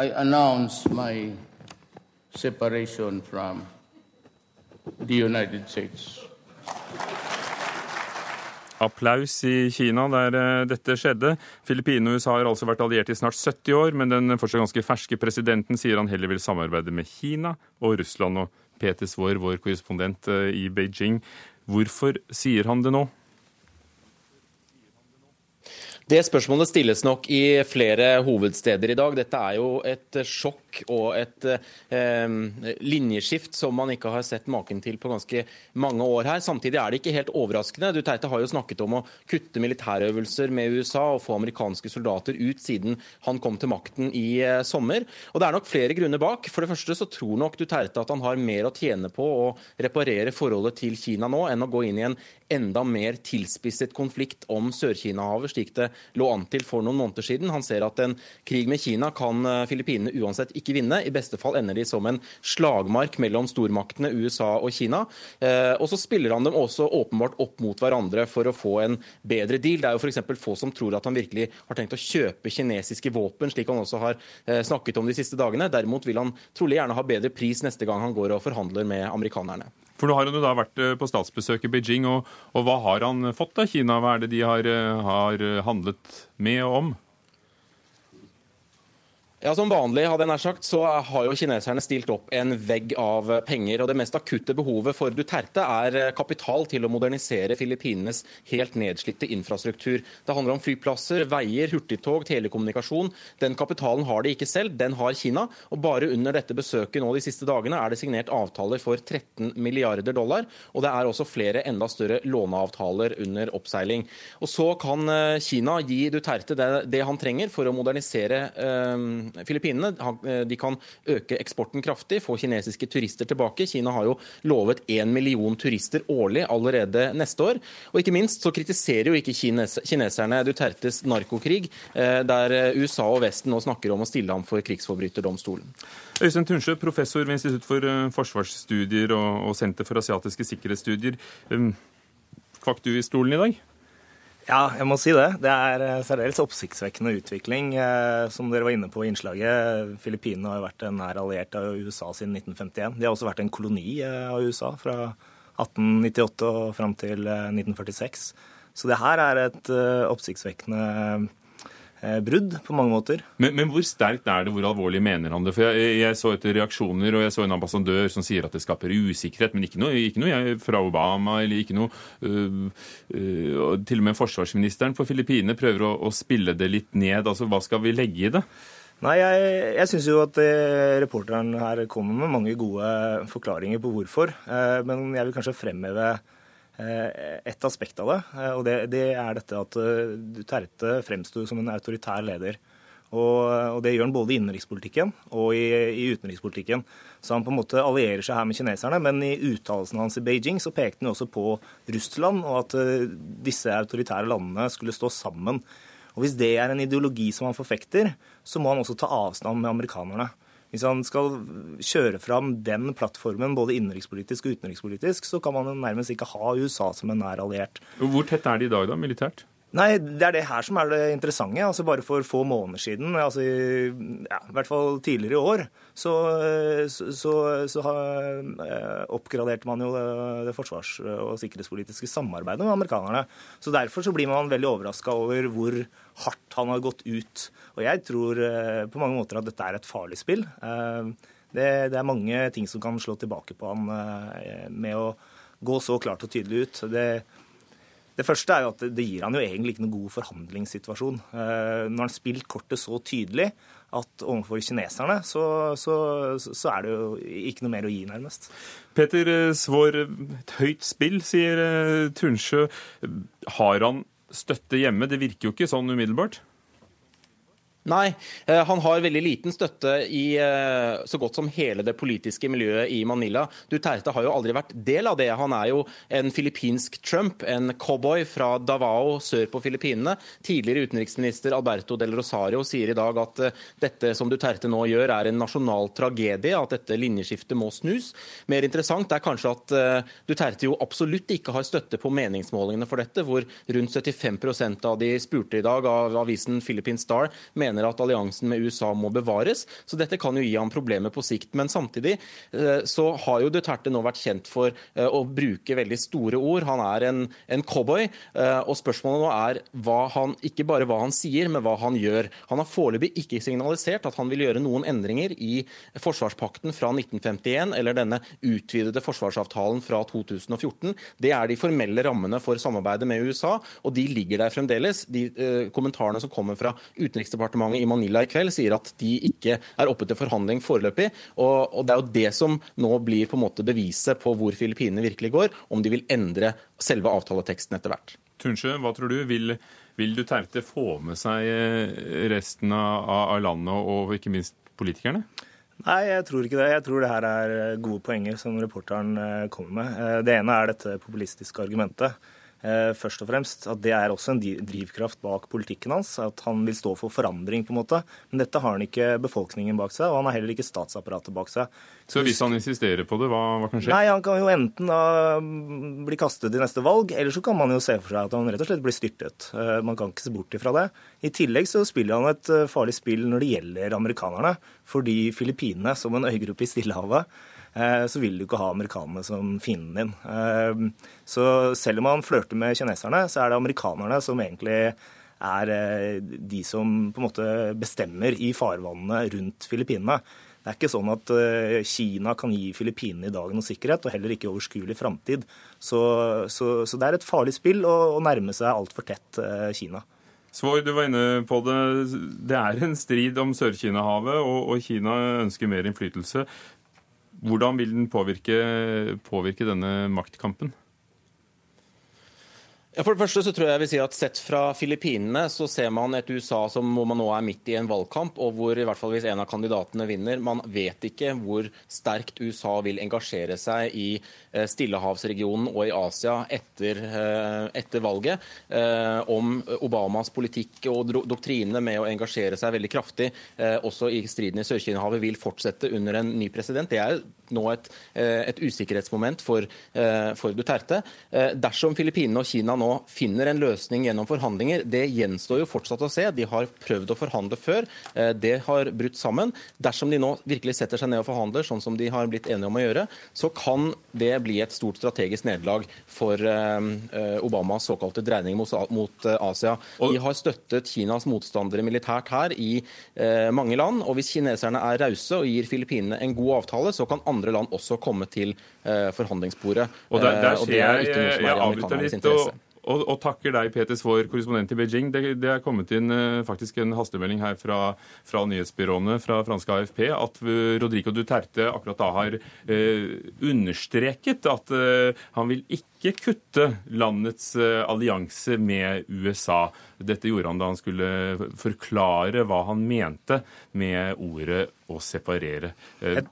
I announce my separation from the United States. Applaus i Kina der eh, dette skjedde. Filippinene og USA har altså vært alliert i snart 70 år, men den fortsatt ganske ferske presidenten sier han heller vil samarbeide med Kina og Russland og Peter Svaar, vår korrespondent eh, i Beijing. Hvorfor sier han det nå? Det spørsmålet stilles nok i flere hovedsteder i dag. Dette er jo et sjokk og et eh, linjeskift som man ikke har sett maken til på ganske mange år her. Samtidig er det ikke helt overraskende. Duterte har jo snakket om å kutte militærøvelser med USA og få amerikanske soldater ut siden han kom til makten i eh, sommer. Og det er nok flere grunner bak. For det første så tror nok Duterte at han har mer å tjene på å reparere forholdet til Kina nå, enn å gå inn i en enda mer tilspisset konflikt om Sør-Kina-havet, slik det lå an til for noen måneder siden. Han ser at en krig med Kina kan eh, Filippinene uansett ikke vinne. I beste fall ender de som en slagmark mellom stormaktene USA og Kina. Eh, og så spiller han dem også åpenbart opp mot hverandre for å få en bedre deal. Det er jo f.eks. få som tror at han virkelig har tenkt å kjøpe kinesiske våpen, slik han også har eh, snakket om de siste dagene. Derimot vil han trolig gjerne ha bedre pris neste gang han går og forhandler med amerikanerne. For nå har han jo da vært eh, på statsbesøk i Beijing, og, og hva har han fått av Kina? Hva er det de har, eh, har handlet med og om? Ja, Som vanlig hadde jeg nær sagt, så har jo kineserne stilt opp en vegg av penger. og Det mest akutte behovet for Duterte er kapital til å modernisere Filippinenes helt nedslitte infrastruktur. Det handler om flyplasser, veier, hurtigtog, telekommunikasjon. Den kapitalen har de ikke selv, den har Kina. og Bare under dette besøket nå de siste dagene er det signert avtaler for 13 milliarder dollar. Og det er også flere enda større låneavtaler under oppseiling. Og Så kan eh, Kina gi Duterte det, det han trenger for å modernisere eh, Filippinene. De kan øke eksporten kraftig, få kinesiske turister tilbake. Kina har jo lovet én million turister årlig allerede neste år. Og ikke minst så kritiserer jo ikke kines kineserne Dutertes narkokrig, der USA og Vesten nå snakker om å stille ham for krigsforbryterdomstolen. Øystein Tunsjø, professor ved Institutt for forsvarsstudier og Senter for asiatiske sikkerhetsstudier. Kvakk du i stolen i dag? Ja, jeg må si det. Det er eh, særdeles oppsiktsvekkende utvikling. Eh, som dere var inne på i innslaget, Filippinene har vært en nær alliert av USA siden 1951. De har også vært en koloni eh, av USA fra 1898 og fram til 1946. Så det her er et oppsiktsvekkende brudd på mange måter. Men, men, hvor sterkt er det, hvor alvorlig mener han det? For jeg, jeg, så etter reaksjoner, og jeg så en ambassadør som sier at det skaper usikkerhet, men ikke noe, ikke noe fra Obama eller ikke noe øh, øh, Til og med forsvarsministeren på Filippinene prøver å, å, spille det litt ned. Altså, Hva skal vi legge i det? Nei, Jeg, jeg syns jo at eh, reporteren her kommer med mange gode forklaringer på hvorfor. Eh, men jeg vil kanskje fremheve Eh, et aspekt av det, eh, og det, det er dette at eh, Duterte fremsto som en autoritær leder. Og, og, det gjør han både i innenrikspolitikken og i, i, utenrikspolitikken. Så han på en måte allierer seg her med kineserne, men i uttalelsen hans i Beijing så pekte han også på Russland, og at disse autoritære landene skulle stå sammen. Og Hvis det er en ideologi som han forfekter, så må han også ta avstand med amerikanerne. Hvis han skal kjøre fram den plattformen både innenrikspolitisk og utenrikspolitisk, så kan man nærmest ikke ha USA som en nær alliert. Hvor tett er de i dag, da, militært? Nei, Det er det her som er det interessante. altså Bare for få måneder siden, altså ja, i hvert fall tidligere i år, så, så, så, så eh, oppgraderte man jo det forsvars- og sikkerhetspolitiske samarbeidet med amerikanerne. Så Derfor så blir man veldig overraska over hvor hardt han har gått ut. Og jeg tror eh, på mange måter at dette er et farlig spill. Eh, det, det er mange ting som kan slå tilbake på han med å gå så klart og tydelig ut. Det det første er jo at det gir han jo egentlig ikke noen god forhandlingssituasjon. Eh, når han spilt kortet så tydelig at overfor kineserne, så, så, så, er det jo ikke noe mer å gi, nærmest. Peter eh, Svår, et høyt spill, sier eh, Tunsjø. Har han støtte hjemme? Det virker jo ikke sånn umiddelbart? Nei, eh, han har veldig liten støtte i eh, så godt som hele det politiske miljøet i Manila. Duterte har jo aldri vært del av det. Han er jo en filippinsk Trump, en cowboy fra Davao sør på Filippinene. Tidligere utenriksminister Alberto del Rosario sier i dag at eh, dette som Duterte nå gjør, er en nasjonal tragedie, at dette linjeskiftet må snus. Mer interessant er kanskje at Duterte jo absolutt ikke har støtte på meningsmålingene for dette, hvor rundt 75% av de spurte i dag av avisen Philippine Star mener mener at alliansen med USA må bevares. Så dette kan jo gi ham problemer på sikt. Men samtidig eh, så har jo Duterte nå vært kjent for eh, å bruke veldig store ord. Han er en, en cowboy, eh, og spørsmålet nå er hva han, ikke bare hva han sier, men hva han gjør. Han har foreløpig ikke signalisert at han vil gjøre noen endringer i forsvarspakten fra 1951 eller denne utvidede forsvarsavtalen fra 2014. Det er de formelle rammene for samarbeidet med USA, og de ligger der fremdeles. De eh, kommentarene som kommer fra Utenriksdepartementet departementet i Manila i kveld sier at de ikke er oppe til forhandling foreløpig. Og, og, det er jo det som nå blir på en måte beviset på hvor Filippinene virkelig går, om de vil endre selve avtaleteksten etter hvert. Tunsjø, hva tror du? Vil, vil Duterte få med seg eh, resten av, av landet og ikke minst politikerne? Nei, jeg tror ikke det. Jeg tror det her er gode poenger som reporteren eh, kommer med. Eh, det ene er dette populistiske argumentet. Eh, først og fremst. At det er også en drivkraft bak politikken hans. At han vil stå for forandring, på en måte. Men dette har han ikke befolkningen bak seg, og han har heller ikke statsapparatet bak seg. Så hvis han insisterer på det, hva, hva kan skje? Nei, Han kan jo enten da bli kastet i neste valg, eller så kan man jo se for seg at han rett og slett blir styrtet. Eh, man kan ikke se bort ifra det. I tillegg så spiller han et eh, farlig spill når det gjelder amerikanerne. Fordi Filippinene, som en øygruppe i Stillehavet, Eh, så vil du ikke ha amerikanerne som fienden din. Eh, så selv om man flørter med kineserne, så er det amerikanerne som egentlig er eh, de som på en måte bestemmer i farvannene rundt Filippinene. Det er ikke sånn at Kina kan gi Filippinene i dag noe sikkerhet, og heller ikke overskuelig framtid. Så, så, så, det er et farlig spill å, å nærme seg altfor tett Kina. Svoi, du var inne på det. Det er en strid om Sør-Kina-havet, og, og Kina ønsker mer innflytelse. Hvordan vil den påvirke, påvirke denne maktkampen? For det første så tror jeg jeg vil si at Sett fra Filippinene så ser man et USA som man nå er midt i en valgkamp, og hvor i hvert fall hvis en av kandidatene vinner, man vet ikke hvor sterkt USA vil engasjere seg i eh, Stillehavsregionen og i Asia etter, eh, etter valget. Eh, om Obamas politikk og doktrine med å engasjere seg veldig kraftig også i striden i Sør-Kina-havet vil fortsette under en ny president. Det er nå et, et usikkerhetsmoment for, for Duterte. Dersom Filippinene og Kina nå finner en løsning gjennom forhandlinger, det gjenstår jo fortsatt å se. De har prøvd å forhandle før. Eh, det har brutt sammen. Dersom de nå virkelig setter seg ned og forhandler, sånn som de har blitt enige om å gjøre, så kan det bli et stort strategisk nederlag for eh, eh, Obamas såkalte dreining mot Asia. De har støttet Kinas motstandere militært her i mange land. og Hvis kineserne er rause og gir Filippinene en god avtale, så kan andre land også komme til forhandlingsbordet. Og der, der skjer jeg, jeg avbryter litt og, og, og, takker deg, Peter Svaar, korrespondent i Beijing. Det, det, er kommet inn uh, faktisk en hastemelding her fra, fra, nyhetsbyråene fra franske AFP at Rodrigo Duterte akkurat da har eh, understreket at han vil ikke kutte landets allianse med USA. Dette gjorde han da han skulle forklare hva han mente med ordet å separere. Et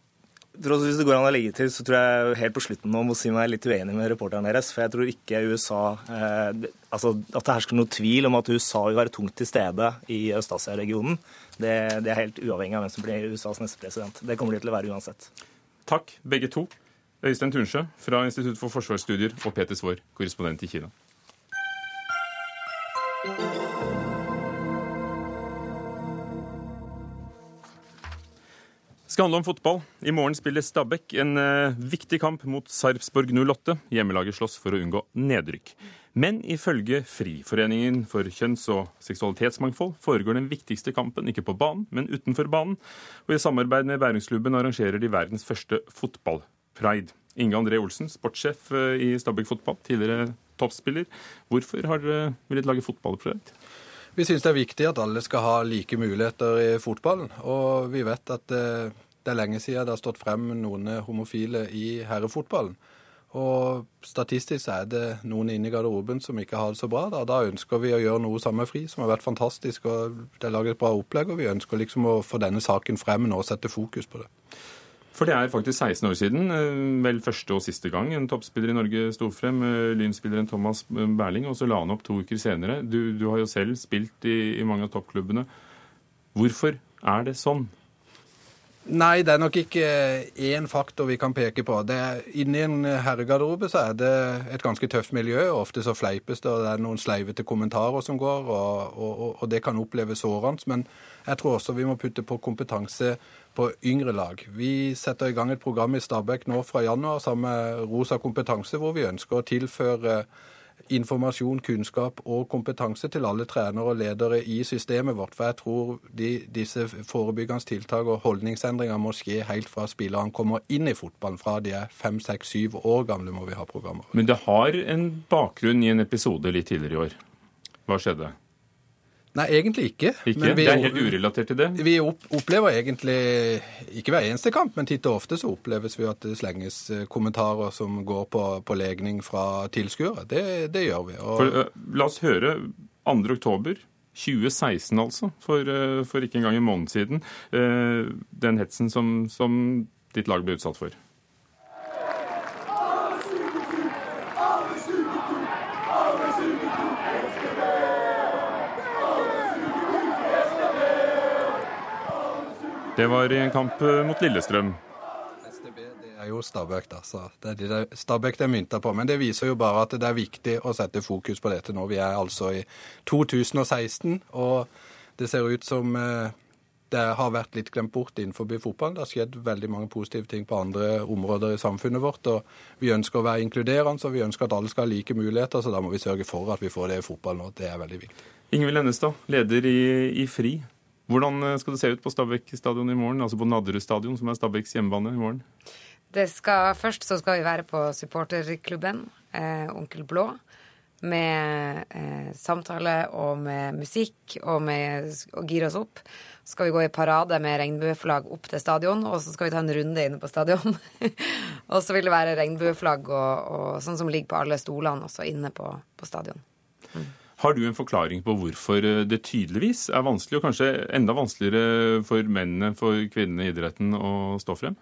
hvis det går an å legge til, så tror jeg helt på slutten nå må si meg litt uenig med reporteren deres. For jeg tror ikke USA eh, altså At det hersker noen tvil om at USA vil være tungt til stede i Øst-Asia-regionen, det, det, er helt uavhengig av hvem som blir USAs neste president. Det kommer de til å være uansett. Takk, begge to. Øystein Tunsjø fra Institutt for forsvarsstudier og Peter Svaar, korrespondent i Kina. Skal handle om fotball. I morgen spiller Stabæk en uh, viktig kamp mot Sarpsborg 08. Hjemmelaget slåss for å unngå nedrykk. Men ifølge Friforeningen for kjønns- og seksualitetsmangfold foregår den viktigste kampen ikke på banen, men utenfor banen. Og i samarbeid med Bærumsklubben arrangerer de verdens første fotballpride. Inge André Olsen, sportssjef uh, i Stabæk fotball, tidligere toppspiller. Hvorfor har dere villet lage fotballpride? Vi syns det er viktig at alle skal ha like muligheter i fotballen. Og vi vet at det er lenge siden det har stått frem noen homofile i herrefotballen. Og statistisk er det noen inne i garderoben som ikke har det så bra. Da, da ønsker vi å gjøre noe sammen med FRI, som har vært fantastisk. og Det er laget et bra opplegg, og vi ønsker liksom å få denne saken frem nå og sette fokus på det. For det er faktisk 16 år siden, eh, vel første og siste gang en toppspiller i Norge sto frem, eh, lynspilleren Thomas Berling, og så la han opp to uker senere. Du, du har jo selv spilt i, i mange av toppklubbene. Hvorfor er det sånn? Nei, det er nok ikke én faktor vi kan peke på. Er, inni en herregarderobe så er det et ganske tøft miljø. Ofte så fleipes det, og det er noen sleivete kommentarer som går, og, og, og det kan oppleves sårende. Men jeg tror også vi må putte på kompetanse på yngre lag. Vi setter i gang et program i Stabæk nå fra januar sammen med Rosa kompetanse, hvor vi ønsker å tilføre informasjon, kunnskap og kompetanse til alle trenere og ledere i systemet vårt. For jeg tror de, disse forebyggende tiltak og holdningsendringer må skje helt fra spillerne kommer inn i fotballen. Fra de er fem, seks, syv år gamle må vi ha programmer. Men det har en bakgrunn i en episode litt tidligere i år. Hva skjedde? Nei, egentlig ikke. ikke? Vi, det er helt urelatert til det? Vi opplever egentlig, ikke hver eneste kamp, men titt og ofte så oppleves vi at det slenges eh, kommentarer som går på, på legning fra tilskuere. Det, det, gjør vi. Og... For, uh, la oss høre 2. oktober. 2016, altså, for, uh, for, ikke engang en måned siden. Den hetsen som, som ditt lag ble utsatt for. Det var i en kamp eh, mot Lillestrøm. STB det er jo Stabæk, da. Så det er de Stabæk det er mynta på. Men det viser jo bare at det er viktig å sette fokus på dette nå. Vi er altså i 2016, og det ser ut som eh, det har vært litt glemt bort innenfor fotballen. Det har skjedd veldig mange positive ting på andre områder i samfunnet vårt. og Vi ønsker å være inkluderende, så vi ønsker at alle skal ha like muligheter. Så da må vi sørge for at vi får det i fotball nå. Det er veldig viktig. Ingvild Ennestad, leder i, i FRI. Hvordan eh, skal det se ut på Stabæk stadion i morgen, altså på Nadderud stadion, som er Stabæks hjemmebane i morgen? Det skal, først så skal vi være på supporterklubben eh, Onkel Blå. Med eh, samtale og med musikk og med å gire oss opp. Så skal vi gå i parade med regnbueflagg opp til stadion, og så skal vi ta en runde inne på stadion. og så vil det være regnbueflagg og, og, sånn som ligger på alle stolene også inne på, på stadion. Har du en forklaring på hvorfor det tydeligvis er vanskelig, og kanskje enda vanskeligere for mennene, for kvinnene i idretten, å stå frem?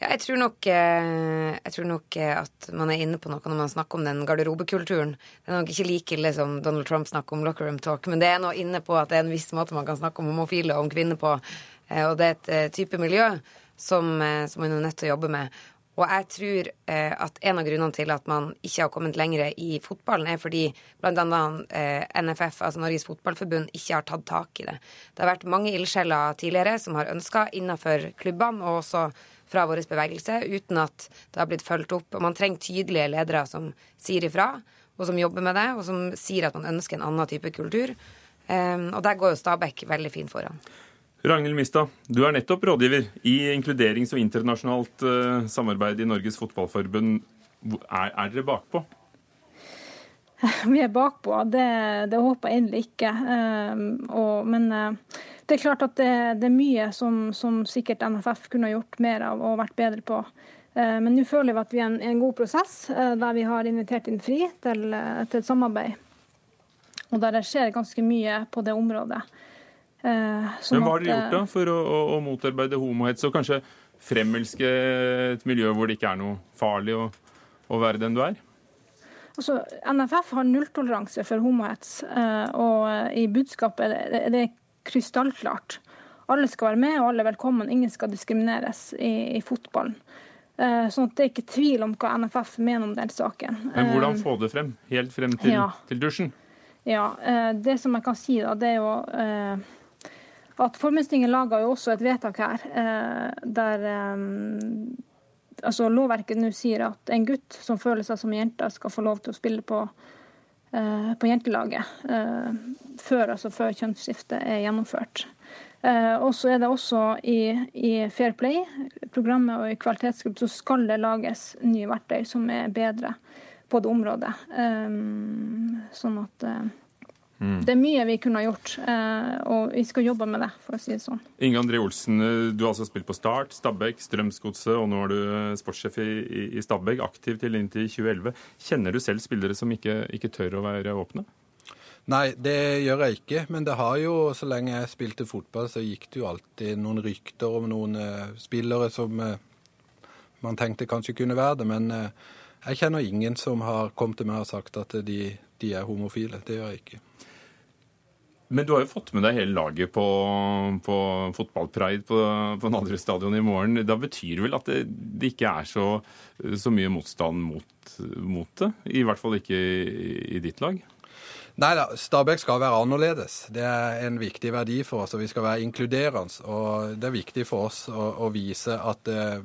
Ja, jeg tror, nok, eh, jeg tror nok eh, at man er inne på noe når man snakker om den garderobekulturen. Det er nok ikke like ille som Donald Trump snakker om locker room talk, men det er noe inne på at det er en viss måte man kan snakke om homofile og om kvinner på. Eh, og det er et type miljø som, som man er nødt til å jobbe med. Og jeg tror eh, at en av grunnene til at man ikke har kommet lenger i fotballen, er fordi bl.a. Eh, NFF, altså Norges Fotballforbund, ikke har tatt tak i det. Det har vært mange ildsjeler tidligere som har ønska innenfor klubbene, og også fra vår bevegelse, uten at det har blitt fulgt opp. Og man trenger tydelige ledere som sier ifra, og som jobber med det, og som sier at man ønsker en annen type kultur. Eh, og der går jo Stabæk veldig fint foran. Ragnhild Mistad, du er nettopp rådgiver i inkluderings- og internasjonalt uh, samarbeid i Norges Fotballforbund. Er, er, dere bakpå? Vi er bakpå, det, det håper jeg endelig ikke. Uh, og, men uh, det er klart at det, det er mye som, som, sikkert NFF kunne gjort mer av og vært bedre på. Men nå føler vi at vi er i en, en, god prosess, der vi har invitert inn FRI til, til et samarbeid. Og der det skjer ganske mye på det området. Eh, sånn Men hva har dere gjort da for å, å, å motarbeide homohets, og kanskje fremelske et miljø hvor det ikke er noe farlig å, å være den du er? Altså, NFF har nulltoleranse for homohets, eh, og i budskapet er det krystallklart. Alle skal være med, og alle er velkommen. Ingen skal diskrimineres i, i fotballen. Eh, sånn at Det er ikke tvil om hva NFF mener om den saken. Men hvordan få det frem? Helt frem til, ja. til dusjen? Ja, Det som jeg kan si, da, det er jo at Forbundstinget laga jo også et vedtak her eh, der eh, altså lovverket nå sier at en gutt som føler seg som jente, skal få lov til å spille på, eh, på jentelaget før, altså før kjønnsskiftet er gjennomført. Og så er det også i, i Fair Play-programmet og i kvalitetsgruppe så skal det lages nye verktøy som er bedre på det området. Sånn at Mm. Det er mye vi kunne ha gjort, eh, og vi skal jobbe med det, for å si det sånn. Inge André Olsen, eh, du har altså spilt på Start, Stabæk, Strømsgodset, og nå er du eh, sportssjef i, i Stabæk, aktiv til inntil 2011. Kjenner du selv spillere som ikke, ikke tør å være åpne? Nei, det gjør jeg ikke. Men det har jo, så lenge jeg spilte fotball, så gikk det jo alltid noen rykter om noen uh, spillere som uh, man tenkte kanskje kunne være det. Men uh, jeg kjenner ingen som har kommet til meg og sagt at de, de er homofile. Det gjør jeg ikke. Men du har jo fått med deg hele laget på, på fotballpride på, på stadion i morgen. Da betyr det vel at det, det ikke er så, så mye motstand mot, mot, det? I hvert fall ikke i, i ditt lag? Nei da, Stabæk skal være annerledes. Det er en viktig verdi for oss. og Vi skal være inkluderende. Og det er viktig for oss å, å vise at eh,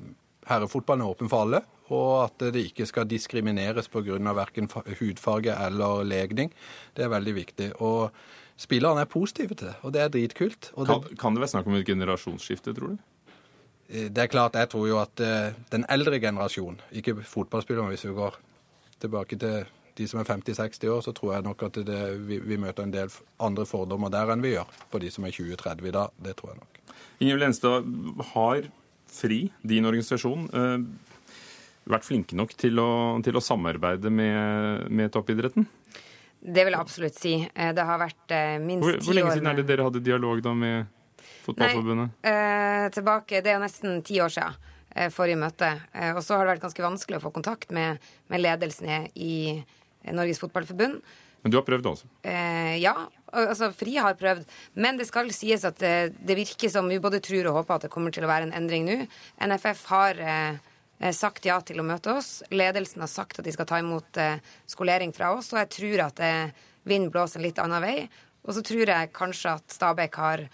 herrefotballen er åpen for alle. Og at det ikke skal diskrimineres pga. verken hudfarge eller legning. Det er veldig viktig. Og spillerne er positive til og det er dritkult. Kan, det, kan det være snakk om et generasjonsskifte, tror du? Eh, det er klart, jeg tror jo at uh, den eldre generasjonen, ikke fotballspillerne hvis vi går tilbake til de som er 50-60 år, så tror jeg nok at det, vi, vi, møter en del andre fordommer der enn vi gjør på de som er 20-30 i dag. Det tror jeg nok. Inger Lenstad, har FRI, din organisasjon, uh, vært flinke nok til å, til å samarbeide med, med toppidretten? Det vil jeg absolutt si. Eh, det har vært eh, minst ti år Hvor, lenge siden er det dere hadde dialog da med Fotballforbundet? Nei, eh, tilbake, Det er jo nesten ti år siden eh, forrige møte. Eh, og så har det vært ganske vanskelig å få kontakt med, med ledelsen i Norges Fotballforbund. Men du har prøvd, altså? Eh, ja. Altså, Fri har prøvd. Men det skal sies at det, det, virker som vi både tror og håper at det kommer til å være en endring nå. NFF har Eh, sagt ja til å møte oss. Ledelsen har sagt at de skal ta imot eh, skolering fra oss, og jeg tror at vind vinden blåser en litt annen vei. Og så tror jeg kanskje at Stabæk har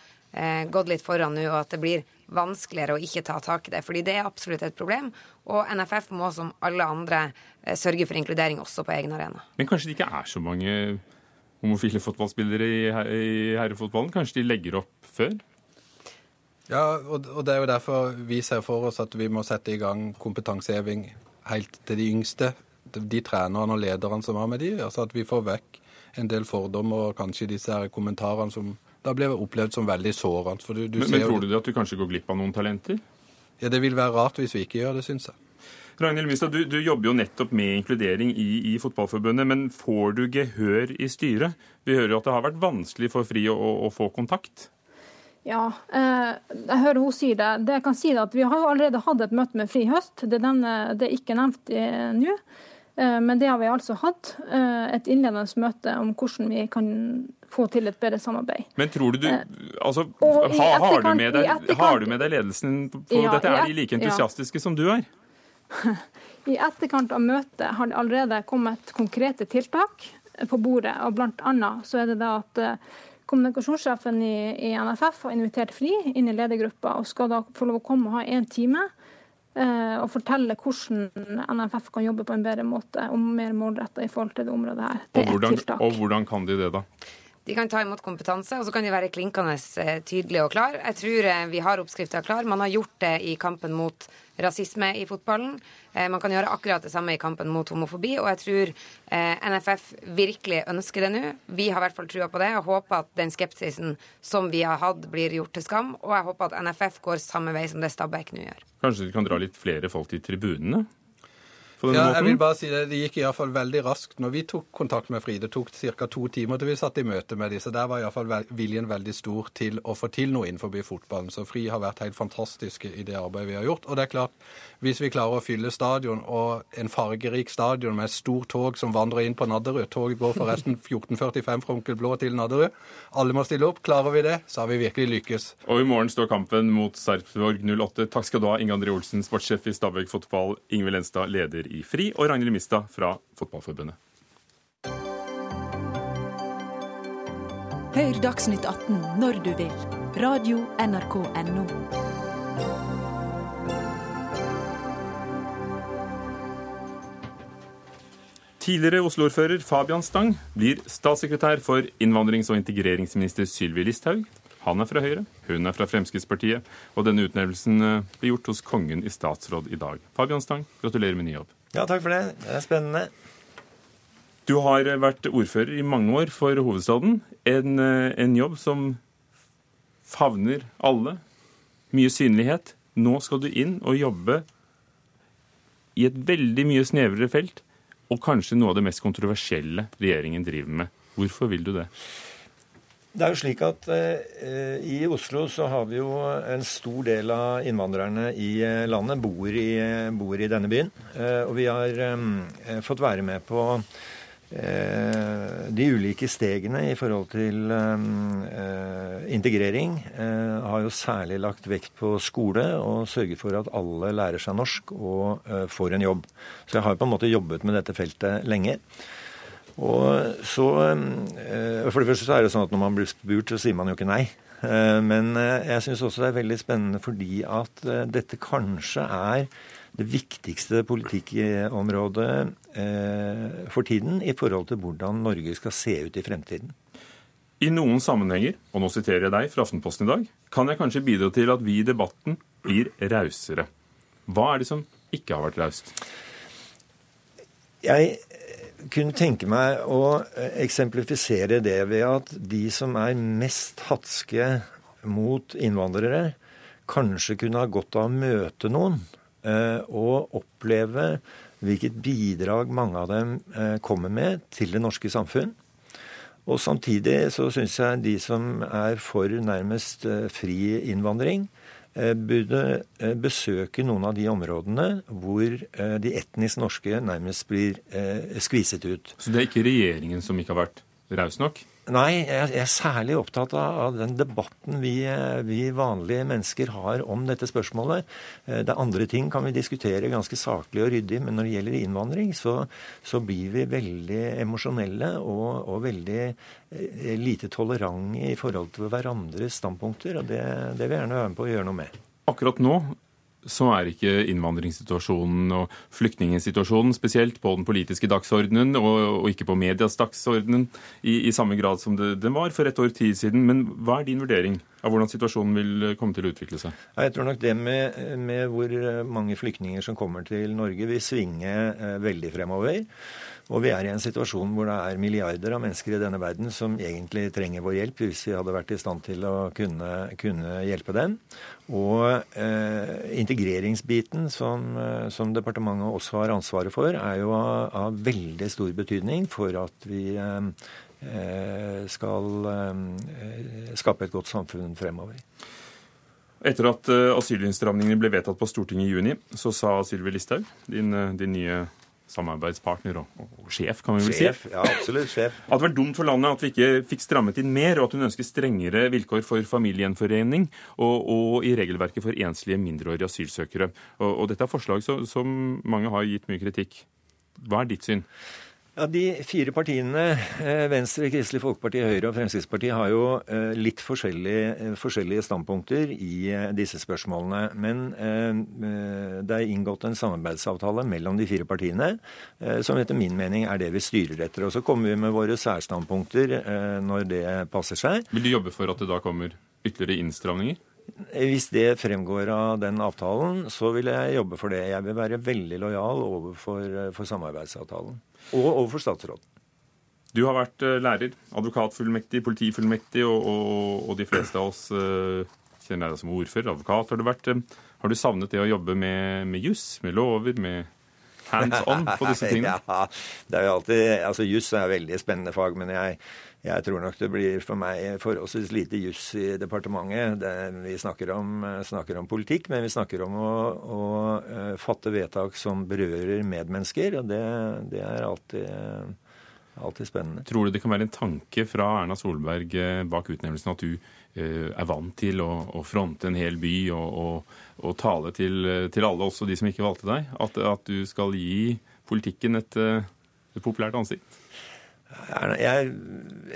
gått litt foran nå, og at det blir vanskeligere å ikke ta tak i det. Fordi det er absolutt et problem. Og NFF må som alle andre sørge for inkludering også på egen arena. Men kanskje det ikke er så mange homofile fotballspillere i herrefotballen? Kanskje de legger opp før? Ja, og, det er jo derfor vi ser for oss at vi må sette i gang kompetanseheving helt til de yngste. De trenerne og lederne som har med de, altså At vi får vekk en del fordommer og kanskje disse her kommentarene som da blir opplevd som veldig sårende. men, men tror du det at du kanskje går glipp av noen talenter? Ja, Det vil være rart hvis vi ikke gjør det, syns jeg. Ragnhild Mistad, du, du, jobber jo nettopp med inkludering i, i, Fotballforbundet, men får du gehør i styret? Vi hører jo at det har vært vanskelig for FRI å, å få kontakt? Ja, eh, jeg hører hun sier det. Det jeg kan si er at Vi har allerede hatt et møte med FRI høst. Det er, det er ikke nevnt eh, nå. Eh, men det har vi altså hatt. Et innledende møte om hvordan vi kan få til et bedre samarbeid. Men tror du du altså, har, har, du med deg, har du med deg ledelsen på ja, dette? Er de like entusiastiske ja. som du er? I etterkant av møtet har det allerede kommet konkrete tiltak på bordet. og Blant annet så er det da at kommunikasjonssjefen i, i NFF har invitert FRI inn i ledergruppa og skal da få lov å komme og ha én time Eh, og fortelle hvordan NFF kan jobbe på en bedre måte og mer målretta i forhold til det området her. Det og hvordan, og hvordan kan de det, da? De kan ta imot kompetanse, og så kan de være klinkende eh, tydelige og klar. Jeg tror eh, vi har oppskrifta klar. Man har gjort det i kampen mot rasisme i fotballen. Man kan gjøre akkurat det samme i kampen mot homofobi, og jeg tror NFF virkelig ønsker det nå. Vi har i hvert fall trua på det. Jeg håper at den skepsisen som vi har hatt, blir gjort til skam, og jeg håper at NFF går samme vei som det Stabæk nå gjør. Kanskje de kan dra litt flere folk til tribunene? Ja, jeg vil bare si Det det gikk i hvert fall veldig raskt når vi tok kontakt med Fride. Det tok ca. to timer til vi satt i møte med dem. Så der var iallfall viljen veldig stor til å få til noe innenfor fotballen. Så Fri har vært helt fantastiske i det arbeidet vi har gjort. Og det er klart, hvis vi klarer å fylle stadion, og en fargerik stadion med et stort tog som vandrer inn på Nadderud Toget går forresten 14.45 fra Onkel Blå til Nadderud. Alle må stille opp. Klarer vi det, så har vi virkelig lykkes. Og i morgen står kampen mot Sarpsborg 08. Takk skal du ha, Inge André Olsen, sportssjef i Stabæk Fotball, Ingvild Enstad, leder i FRI, og Ragnhild Mistad fra Fotballforbundet. Hør Dagsnytt 18 når du vil. Radio NRK Radio.nrk.no. Tidligere Oslo-ordfører Fabian Stang blir statssekretær for innvandrings- og integreringsminister Sylvi Listhaug. Han er fra Høyre, hun er fra Fremskrittspartiet, og denne utnevnelsen ble blir gjort hos kongen i statsråd i dag. Fabian Stang, gratulerer med ny jobb. Ja, takk for det. Det er spennende. Du har vært ordfører i mange år for hovedstaden. En, eh, en jobb som favner alle. Mye synlighet. Nå skal du inn og jobbe i et veldig mye snevrere felt, og kanskje noe av det mest kontroversielle regjeringen driver med. Hvorfor vil du det? Det er jo slik at eh, I Oslo så har vi jo en stor del av innvandrerne i eh, landet bor i, bor i denne byen. Eh, og vi har eh, fått være med på eh, de ulike stegene i forhold til eh, integrering. har jo særlig lagt vekt på skole og sørget for at alle lærer seg norsk og får en jobb. Så jeg har på en måte jobbet med dette feltet lenge. Og så, eh, For det første så er det sånn at når man blir spurt, så sier man jo ikke nei. Eh, men eh, jeg syns også det er veldig spennende fordi at dette kanskje er det viktigste politikkområdet for tiden i forhold til hvordan Norge skal se ut i fremtiden. I noen sammenhenger, og nå siterer jeg deg fra Aftenposten i dag, kan jeg kanskje bidra til at vi i debatten blir rausere. Hva er det som ikke har vært raust? Jeg kunne tenke meg å eh, eksemplifisere det ved at de som er mest hatske mot innvandrere, kanskje kunne ha godt av å møte noen eh, og oppleve hvilket bidrag mange av dem eh, kommer med til det norske samfunn. Og samtidig så syns jeg de som er for nærmest fri innvandring, Eh, burde eh, besøke noen av de områdene hvor eh, de etnisk norske nærmest blir skviset ut. Så det er ikke regjeringen som ikke har vært raus nok? Nei, jeg er særlig opptatt av den debatten vi, vi, vanlige mennesker har om dette spørsmålet. Det er andre ting kan vi diskutere ganske saklig og ryddig, men når det gjelder innvandring, så, så blir vi veldig emosjonelle og, og, veldig eh, lite tolerante i forhold til hverandres standpunkter. og det, det vil jeg gjerne være med på å gjøre noe med. Akkurat nå så er ikke innvandringssituasjonen og flyktningsituasjonen spesielt på den politiske dagsordenen, og, og ikke på medias dagsordenen i, i, samme grad som det, den var for et år tid siden. Men hva er din vurdering? av hvordan situasjonen vil komme til å utvikle seg? Jeg tror nok det med, med hvor mange flyktninger som kommer til Norge, vil svinge eh, veldig fremover. Og vi er i en situasjon hvor det er milliarder av mennesker i denne verden som egentlig trenger vår hjelp, hvis vi hadde vært i stand til å kunne, kunne hjelpe dem. Og eh, integreringsbiten, som, eh, som, departementet også har ansvaret for, er jo av, av veldig stor betydning for at vi eh, eh skal eh, skape et godt samfunn fremover. Etter at asylinnstramningene ble vedtatt på Stortinget i juni, så sa Sylvi Listhaug, din, din nye samarbeidspartner og, og sjef, kan vi vel sjef, si. Ja, absolutt, sjef. At det var dumt for landet at vi ikke fikk strammet inn mer, og at hun ønsker strengere vilkår for familiegjenforening og, og i regelverket for enslige mindreårige asylsøkere. Og, og dette er forslag som, som mange har gitt mye kritikk. Hva er ditt syn? Ja, De fire partiene, eh, Venstre, Kristelig Folkeparti, Høyre og Fremskrittspartiet, har jo eh, litt forskjellige, eh, forskjellige standpunkter i disse spørsmålene. Men det er inngått en samarbeidsavtale mellom de fire partiene, som etter min mening er det vi styrer etter. Og så kommer vi med våre særstandpunkter når det passer seg. Vil du jobbe for at det da kommer ytterligere innstramninger? Hvis det fremgår av den avtalen, så vil jeg jobbe for det. Jeg vil være veldig lojal overfor samarbeidsavtalen. Og overfor statsråden. Du har vært eh, lærer, advokatfullmektig, politifullmektig, og, og, og de fleste av oss uh, kjenner deg som ordfører. Advokat har du vært. Eh, har du savnet det å jobbe med, med juss, med lover, med hands on på disse tingene? ja, det er jo alltid, altså Juss er et veldig spennende fag, men jeg, jeg, tror nok det blir for meg forholdsvis lite juss i departementet. Det, vi snakker om, snakker om, politikk, men vi snakker om å, å uh, fatte vedtak som berører medmennesker, og det, det er alltid Alltid spennende. Tror du det kan være en tanke fra Erna Solberg eh, bak utnevnelsen at du uh, er vant til å, å, fronte en hel by og, og, og tale til, til, alle, også de som ikke valgte deg? At, at du skal gi politikken et, et populært ansikt? Jeg,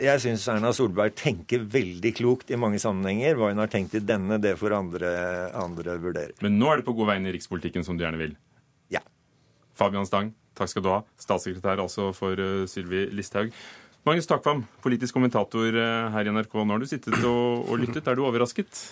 jeg syns Erna Solberg tenker veldig klokt i mange sammenhenger. Hva hun har tenkt i denne, det får andre, andre vurdere. Men nå er det på god vei inn i rikspolitikken, som du gjerne vil? Ja. Fabian Stang, takk skal du ha. Statssekretær altså for uh, Sylvi Listhaug. Magnus Takvam, politisk kommentator uh, her i NRK. Nå har du sittet og, og lyttet. Er du overrasket?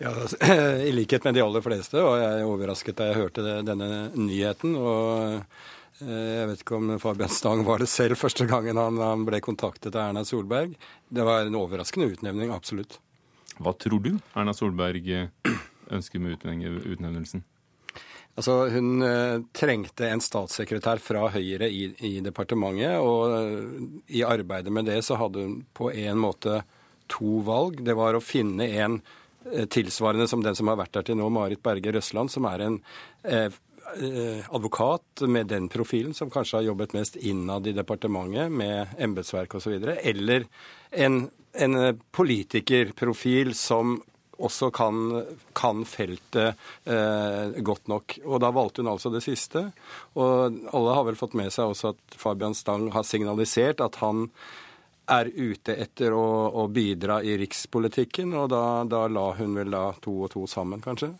Ja, I likhet med de aller fleste var jeg overrasket da jeg hørte denne nyheten. og Eh, jeg vet ikke om Fabian Stang var det selv første gangen han, han ble kontaktet av Erna Solberg. Det var en overraskende utnevning, absolutt. Hva tror du Erna Solberg eh, ønsker med utnevnelsen? Altså, Hun eh, trengte en statssekretær fra Høyre i, i, departementet. Og eh, i arbeidet med det så hadde hun på en måte to valg. Det var å finne en eh, tilsvarende som den som har vært der til nå, Marit Berge Røsland, som er en eh, Eh, advokat med den profilen, som kanskje har jobbet mest innad i departementet med embetsverk osv., eller en, en politikerprofil som også kan, kan feltet eh, godt nok. Og da valgte hun altså det siste. Og alle har vel fått med seg også at Fabian Stang har signalisert at han er ute etter å, å bidra i rikspolitikken, og da, da, la hun vel da to og to sammen, kanskje.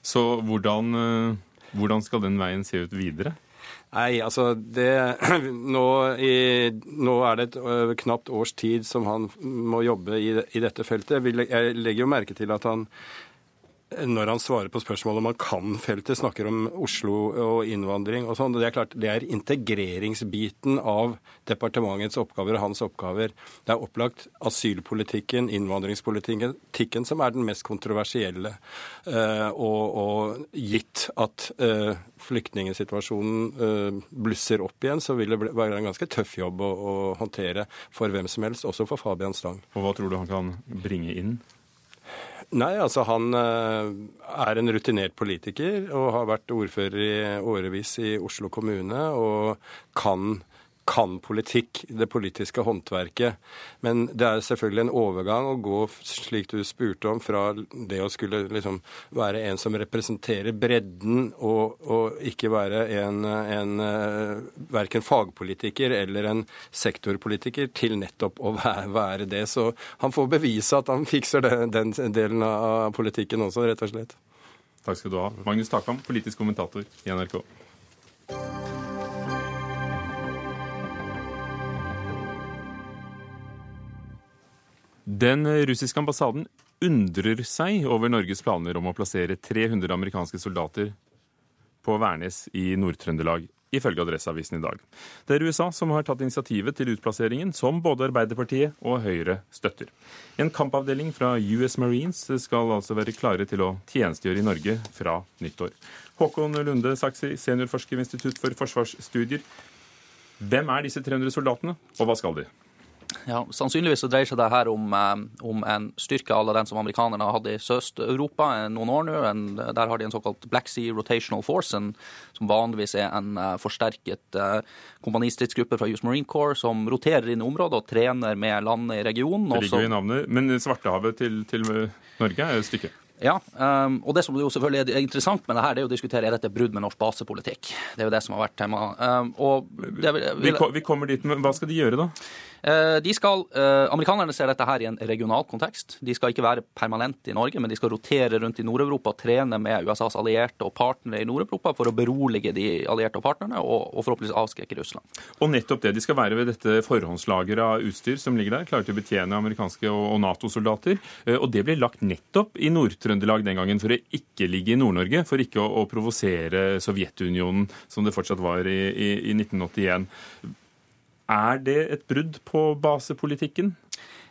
Så hvordan eh, hvordan skal den veien se ut videre? Nei, altså det nå, i, nå, er det et knapt års tid som han må jobbe i, i dette feltet. Jeg legger jo merke til at han når han svarer på spørsmålet om han kan feltet, snakker om Oslo og innvandring og sånn. Det er klart, det er integreringsbiten av departementets oppgaver og hans oppgaver. Det er opplagt asylpolitikken, innvandringspolitikken, som er den mest kontroversielle. Eh, og, og gitt at uh, flyktningsituasjonen uh, blusser opp igjen, så vil det være en ganske tøff jobb å, å håndtere for hvem som helst, også for Fabian Stang. Og hva tror du han kan bringe inn? Nei, altså han eh, er en rutinert politiker og har vært ordfører i årevis i Oslo kommune og kan kan politikk, det politiske håndverket. Men det er selvfølgelig en overgang å gå, slik du spurte om, fra det å skulle liksom være en som representerer bredden, og, og ikke være en, en eh, verken fagpolitiker eller en sektorpolitiker, til nettopp å være, være det. Så han får bevise at han fikser det, den delen av politikken også, rett og slett. Takk skal du ha. Magnus Takvam, politisk kommentator i NRK. Den russiske ambassaden undrer seg over Norges planer om å plassere 300 amerikanske soldater på Værnes i Nord-Trøndelag, ifølge Adresseavisen i dag. Det er USA som har tatt initiativet til utplasseringen, som både Arbeiderpartiet og Høyre støtter. En kampavdeling fra US Marines skal altså være klare til å tjenestegjøre i Norge fra nyttår. Håkon Lunde Saksi, seniorforsker ved Institutt for forsvarsstudier. Hvem er disse 300 soldatene, og hva skal de? Ja, Sannsynligvis så dreier seg det her om, eh, om en styrke à la den som amerikanerne har hatt i Sørøst-Europa noen år nå. En, der har de en såkalt Black Sea Rotational Force, en, som vanligvis er en uh, forsterket uh, kompanistridsgruppe fra US Marine Corps som roterer inn i området og trener med landet i regionen. Det ligger jo i navnet, men Svartehavet til, til Norge er jo et stykke. Ja, og det som jo selvfølgelig er interessant med det her, det er å diskutere er dette brudd med norsk basepolitikk. Det er jo det som har vært temaet. Og vi, kommer dit, men hva skal de gjøre da? Uh, de skal, uh, Amerikanerne ser dette her i en regional kontekst. De skal ikke være permanent i Norge, men de skal rotere rundt i Nord-Europa trene med USAs allierte og partnere i Nord-Europa for å berolige de allierte og partnerne, og, og forhåpentligvis avskrekke Russland. Og nettopp det. De skal være ved dette forhåndslageret av utstyr som ligger der, klare til å betjene amerikanske og, Nato-soldater. Uh, og det blir lagt nettopp i Nord-Trøndelag den gangen for å ikke ligge i Nord-Norge, for ikke å, å, provosere Sovjetunionen, som det fortsatt var i, i, i 1981. Er det et brudd på basepolitikken?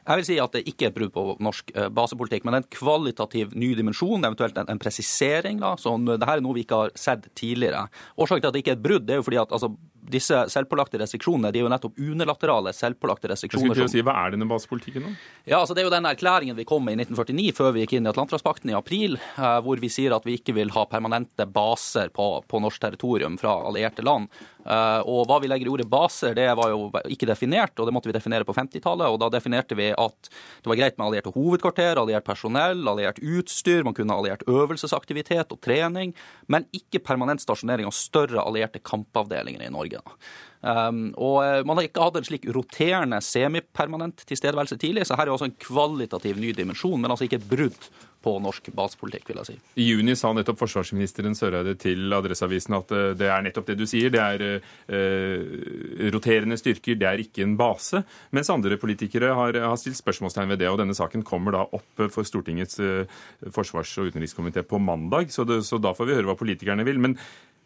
Jeg vil si at det ikke er et brudd på norsk eh, basepolitikk, men det er en kvalitativ ny dimensjon, eventuelt en, en presisering. da, så her er noe vi ikke har sett tidligere. Årsaken til at det ikke er et brudd, det er jo fordi at altså, disse selvpålagte restriksjonene de er jo nettopp unilaterale selvpålagte restriksjoner. Jeg si, Hva er denne basepolitikken, da? Ja, altså Det er jo den erklæringen vi kom med i 1949, før vi gikk inn i Atlanterhavspakten i april, eh, hvor vi sier at vi ikke vil ha permanente baser på, på norsk territorium fra allierte land. Eh, og hva vi legger i ordet baser, det var jo ikke definert, og det måtte vi definere på 50-tallet. Og da definerte vi at det var greit med allierte hovedkvarter, alliert personell, alliert utstyr, man kunne ha alliert øvelsesaktivitet og trening, men ikke permanent stasjonering av større allierte kampavdelinger i Norge. Um, og eh, Man har ikke hatt en slik roterende semipermanent tilstedeværelse tidlig, så her er også en kvalitativ ny dimensjon, men altså ikke et brudd på norsk basepolitikk, vil jeg si. I juni sa nettopp forsvarsministeren Søreide til Adresseavisen at eh, det er nettopp det du sier. Det er eh, roterende styrker, det er ikke en base. Mens andre politikere har, har, stilt spørsmålstegn ved det. og Denne saken kommer da opp for Stortingets eh, forsvars- og utenrikskomité på mandag, så, det, så da får vi høre hva politikerne vil. Men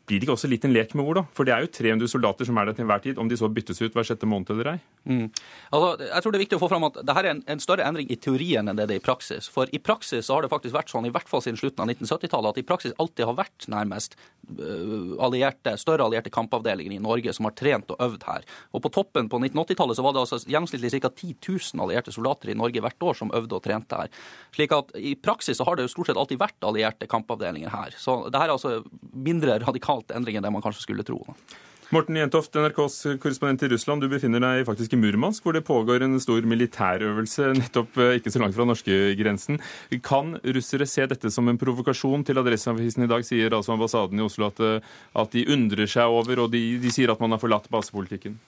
blir det ikke også litt en lek med ord, da? For det er jo 300 soldater som er der til enhver tid, om de så byttes ut hver sjette måned eller ei? Mm. Altså, jeg tror det er viktig å få fram at dette er en, en, større endring i teorien enn det det er i praksis. For i praksis så har det faktisk vært sånn, i hvert fall siden slutten av 1970-tallet, at i praksis alltid har vært nærmest uh, allierte, større allierte kampavdelinger i Norge som har trent og øvd her. Og på toppen på 1980-tallet så var det altså gjennomsnittlig ca. 10 000 allierte soldater i Norge hvert år som øvde og trente her. Slik at i praksis så har det jo stort sett alltid vært allierte kampavdelinger her. Så det er altså mindre radikalt radikalt endring enn det man kanskje skulle tro. Morten Jentoft, NRKs korrespondent i Russland. Du befinner deg faktisk i Murmansk, hvor det pågår en stor militærøvelse nettopp eh, ikke så langt fra norskegrensen. Kan russere se dette som en provokasjon? Til Adresseavisen i dag sier altså ambassaden i Oslo at, eh, at de undrer seg over, og de, de sier at man har forlatt basepolitikken.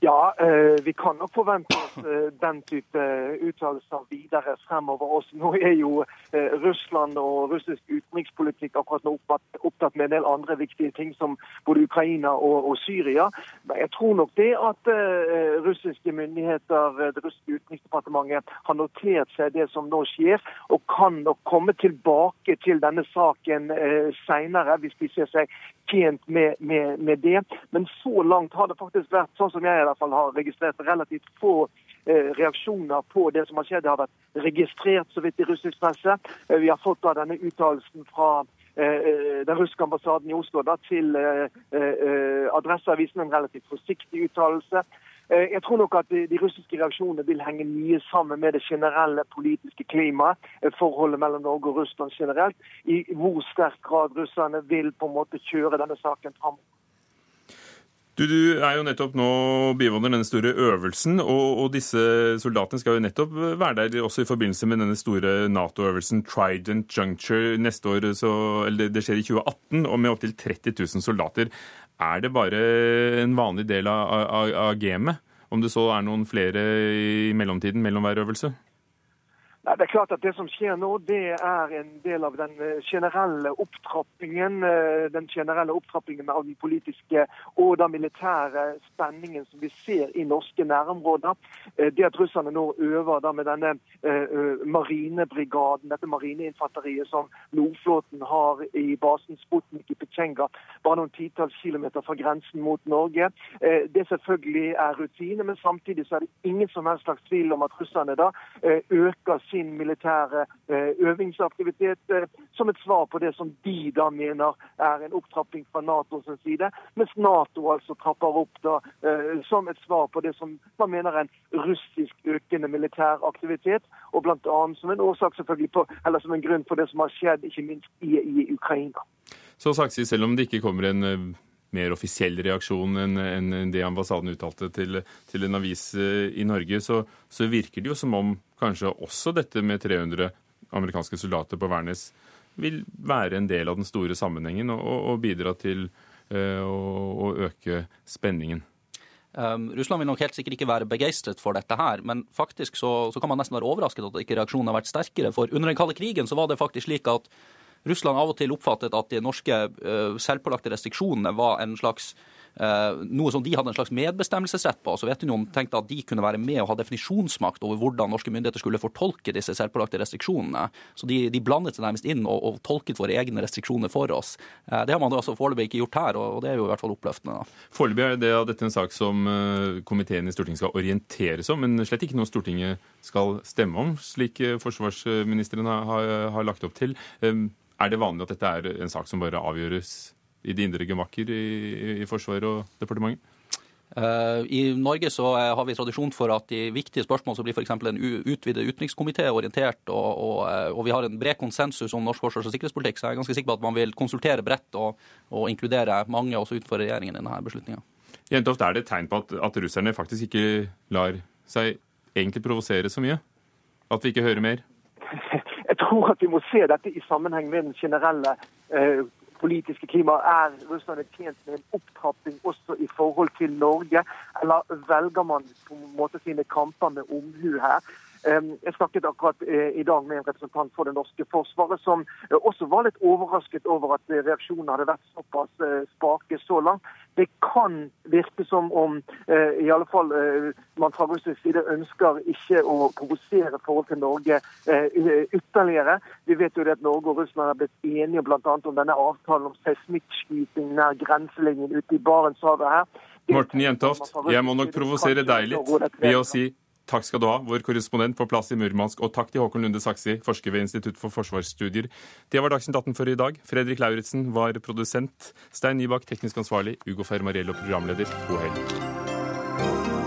Ja, eh, vi kan nok forvente oss eh, den type uttalelser videre fremover også. Nå er jo eh, Russland og russisk utenrikspolitikk akkurat nå opptatt med en del andre viktige ting, som både Ukraina og, Syria. Men jeg tror nok det at russiske myndigheter, det russiske utenriksdepartementet, har notert seg det som nå skjer, og kan nok komme tilbake til denne saken senere hvis de ser seg tjent med, med, med det. Men så langt har det faktisk vært sånn som jeg i hvert fall har registrert relativt få eh, reaksjoner på det som har skjedd. Det har vært registrert så vidt i russisk presse. Eh, vi har fått da denne uttalelsen fra eh, den russiske ambassaden i Oslo da, til Adresseavisen, en relativt forsiktig uttalelse. Jeg tror nok at de russiske reaksjonene vil henge mye sammen med det generelle politiske klimaet, forholdet mellom Norge og Russland generelt, i hvor sterk grad russerne vil på en måte kjøre denne saken fram. Du, du, er jo nettopp nå bivåner denne store øvelsen, og, og, disse soldatene skal jo nettopp være der også i forbindelse med denne store Nato-øvelsen Trident Juncture neste år. Så, eller det skjer i 2018, og med opptil 30 000 soldater. Er det bare en vanlig del av, av, av gamet? Om det så er noen flere i mellomtiden mellom hver øvelse? Det er klart at det som skjer nå, det er en del av den eh, generelle opptrappingen eh, den generelle opptrappingen av den politiske og den militære spenningen som vi ser i norske nærområder. Eh, det at russerne nå øver med denne marinebrigaden, dette marineinfanteriet som Nordflåten har i basen Sputnik i Petsjenga, bare noen titalls kilometer fra grensen mot Norge, det selvfølgelig er rutine. Men samtidig så er det ingen som helst slags tvil om at russerne da øker sin sin militære eh, øvingsaktivitet eh, som et svar på det som de da mener er en opptrapping fra Natos side, mens Nato altså trapper opp da eh, som et svar på det som man mener er en russisk økende militær aktivitet, og bl.a. som en årsak selvfølgelig på, eller som en grunn for det som har skjedd ikke minst i, i Ukraina. Så Saksi, selv om det ikke kommer en mer offisiell reaksjon enn en det ambassaden uttalte til, en avis i Norge, så, så, virker det jo som om kanskje også dette med 300 amerikanske soldater på Værnes vil være en del av den store sammenhengen og, og bidra til uh, å, å, øke spenningen. Um, Russland vil nok helt sikkert ikke være begeistret for dette her, men faktisk så, så kan man nesten være overrasket at ikke reaksjonen har vært sterkere. For under den kalde krigen så var det faktisk slik at Russland av og til oppfattet at de norske uh, selvpålagte restriksjonene var en slags Eh, noe som de hadde en slags medbestemmelsesrett på. Sovjetunionen tenkte at de kunne være med og ha definisjonsmakt over hvordan norske myndigheter skulle fortolke disse selvpålagte restriksjonene. Så de, de, blandet seg nærmest inn og, og, tolket våre egne restriksjoner for oss. Eh, det har man altså foreløpig ikke gjort her, og det er jo i hvert fall oppløftende. Foreløpig er det, dette en sak som eh, komiteen i Stortinget skal orienteres om, men slett ikke noe Stortinget skal stemme om, slik forsvarsministeren har, har lagt opp til. Er det vanlig at dette er en sak som bare avgjøres i de indre gemakker i, i Forsvaret og departementet? Uh, I Norge så har vi tradisjon for at i viktige spørsmål så blir f.eks. en utvidet utenrikskomité orientert, og, og, eh, og, vi har en bred konsensus om norsk forsvars- og sikkerhetspolitikk, så jeg er ganske sikker på at man vil konsultere bredt og, og inkludere mange også utenfor regjeringen i denne beslutninga. Jentoft, er det et tegn på at, at, russerne faktisk ikke lar seg egentlig provosere så mye? At vi ikke hører mer? Tror at vi må se dette i sammenheng med den generelle eh, politiske klimaet. Er Russland tjent med en opptrapping også i forhold til Norge, eller velger man på en måte sine kamper med omhu her? Jeg snakket akkurat eh, i dag med en representant for det norske forsvaret, som eh, også var litt overrasket over at eh, reaksjonene hadde vært såpass spake så langt. Det kan virke som om i alle fall man fra russisk side ønsker ikke å provosere forhold til Norge ytterligere. Vi vet jo det at Norge og Russland har blitt enige bl.a. om denne avtalen om seismikkskyting nær grenselinjen ute i Barentshavet her. Morten Jentoft, jeg må nok provosere deg litt ved å si Takk skal du ha, vår korrespondent på plass i Murmansk. Og takk til Håkon Lunde Saksi, forsker ved Institutt for forsvarsstudier. Det var Dagsnytt 18 for i dag. Fredrik Lauritzen var produsent. Stein Nybakk teknisk ansvarlig. Ugo Fermariello programleder. God helg.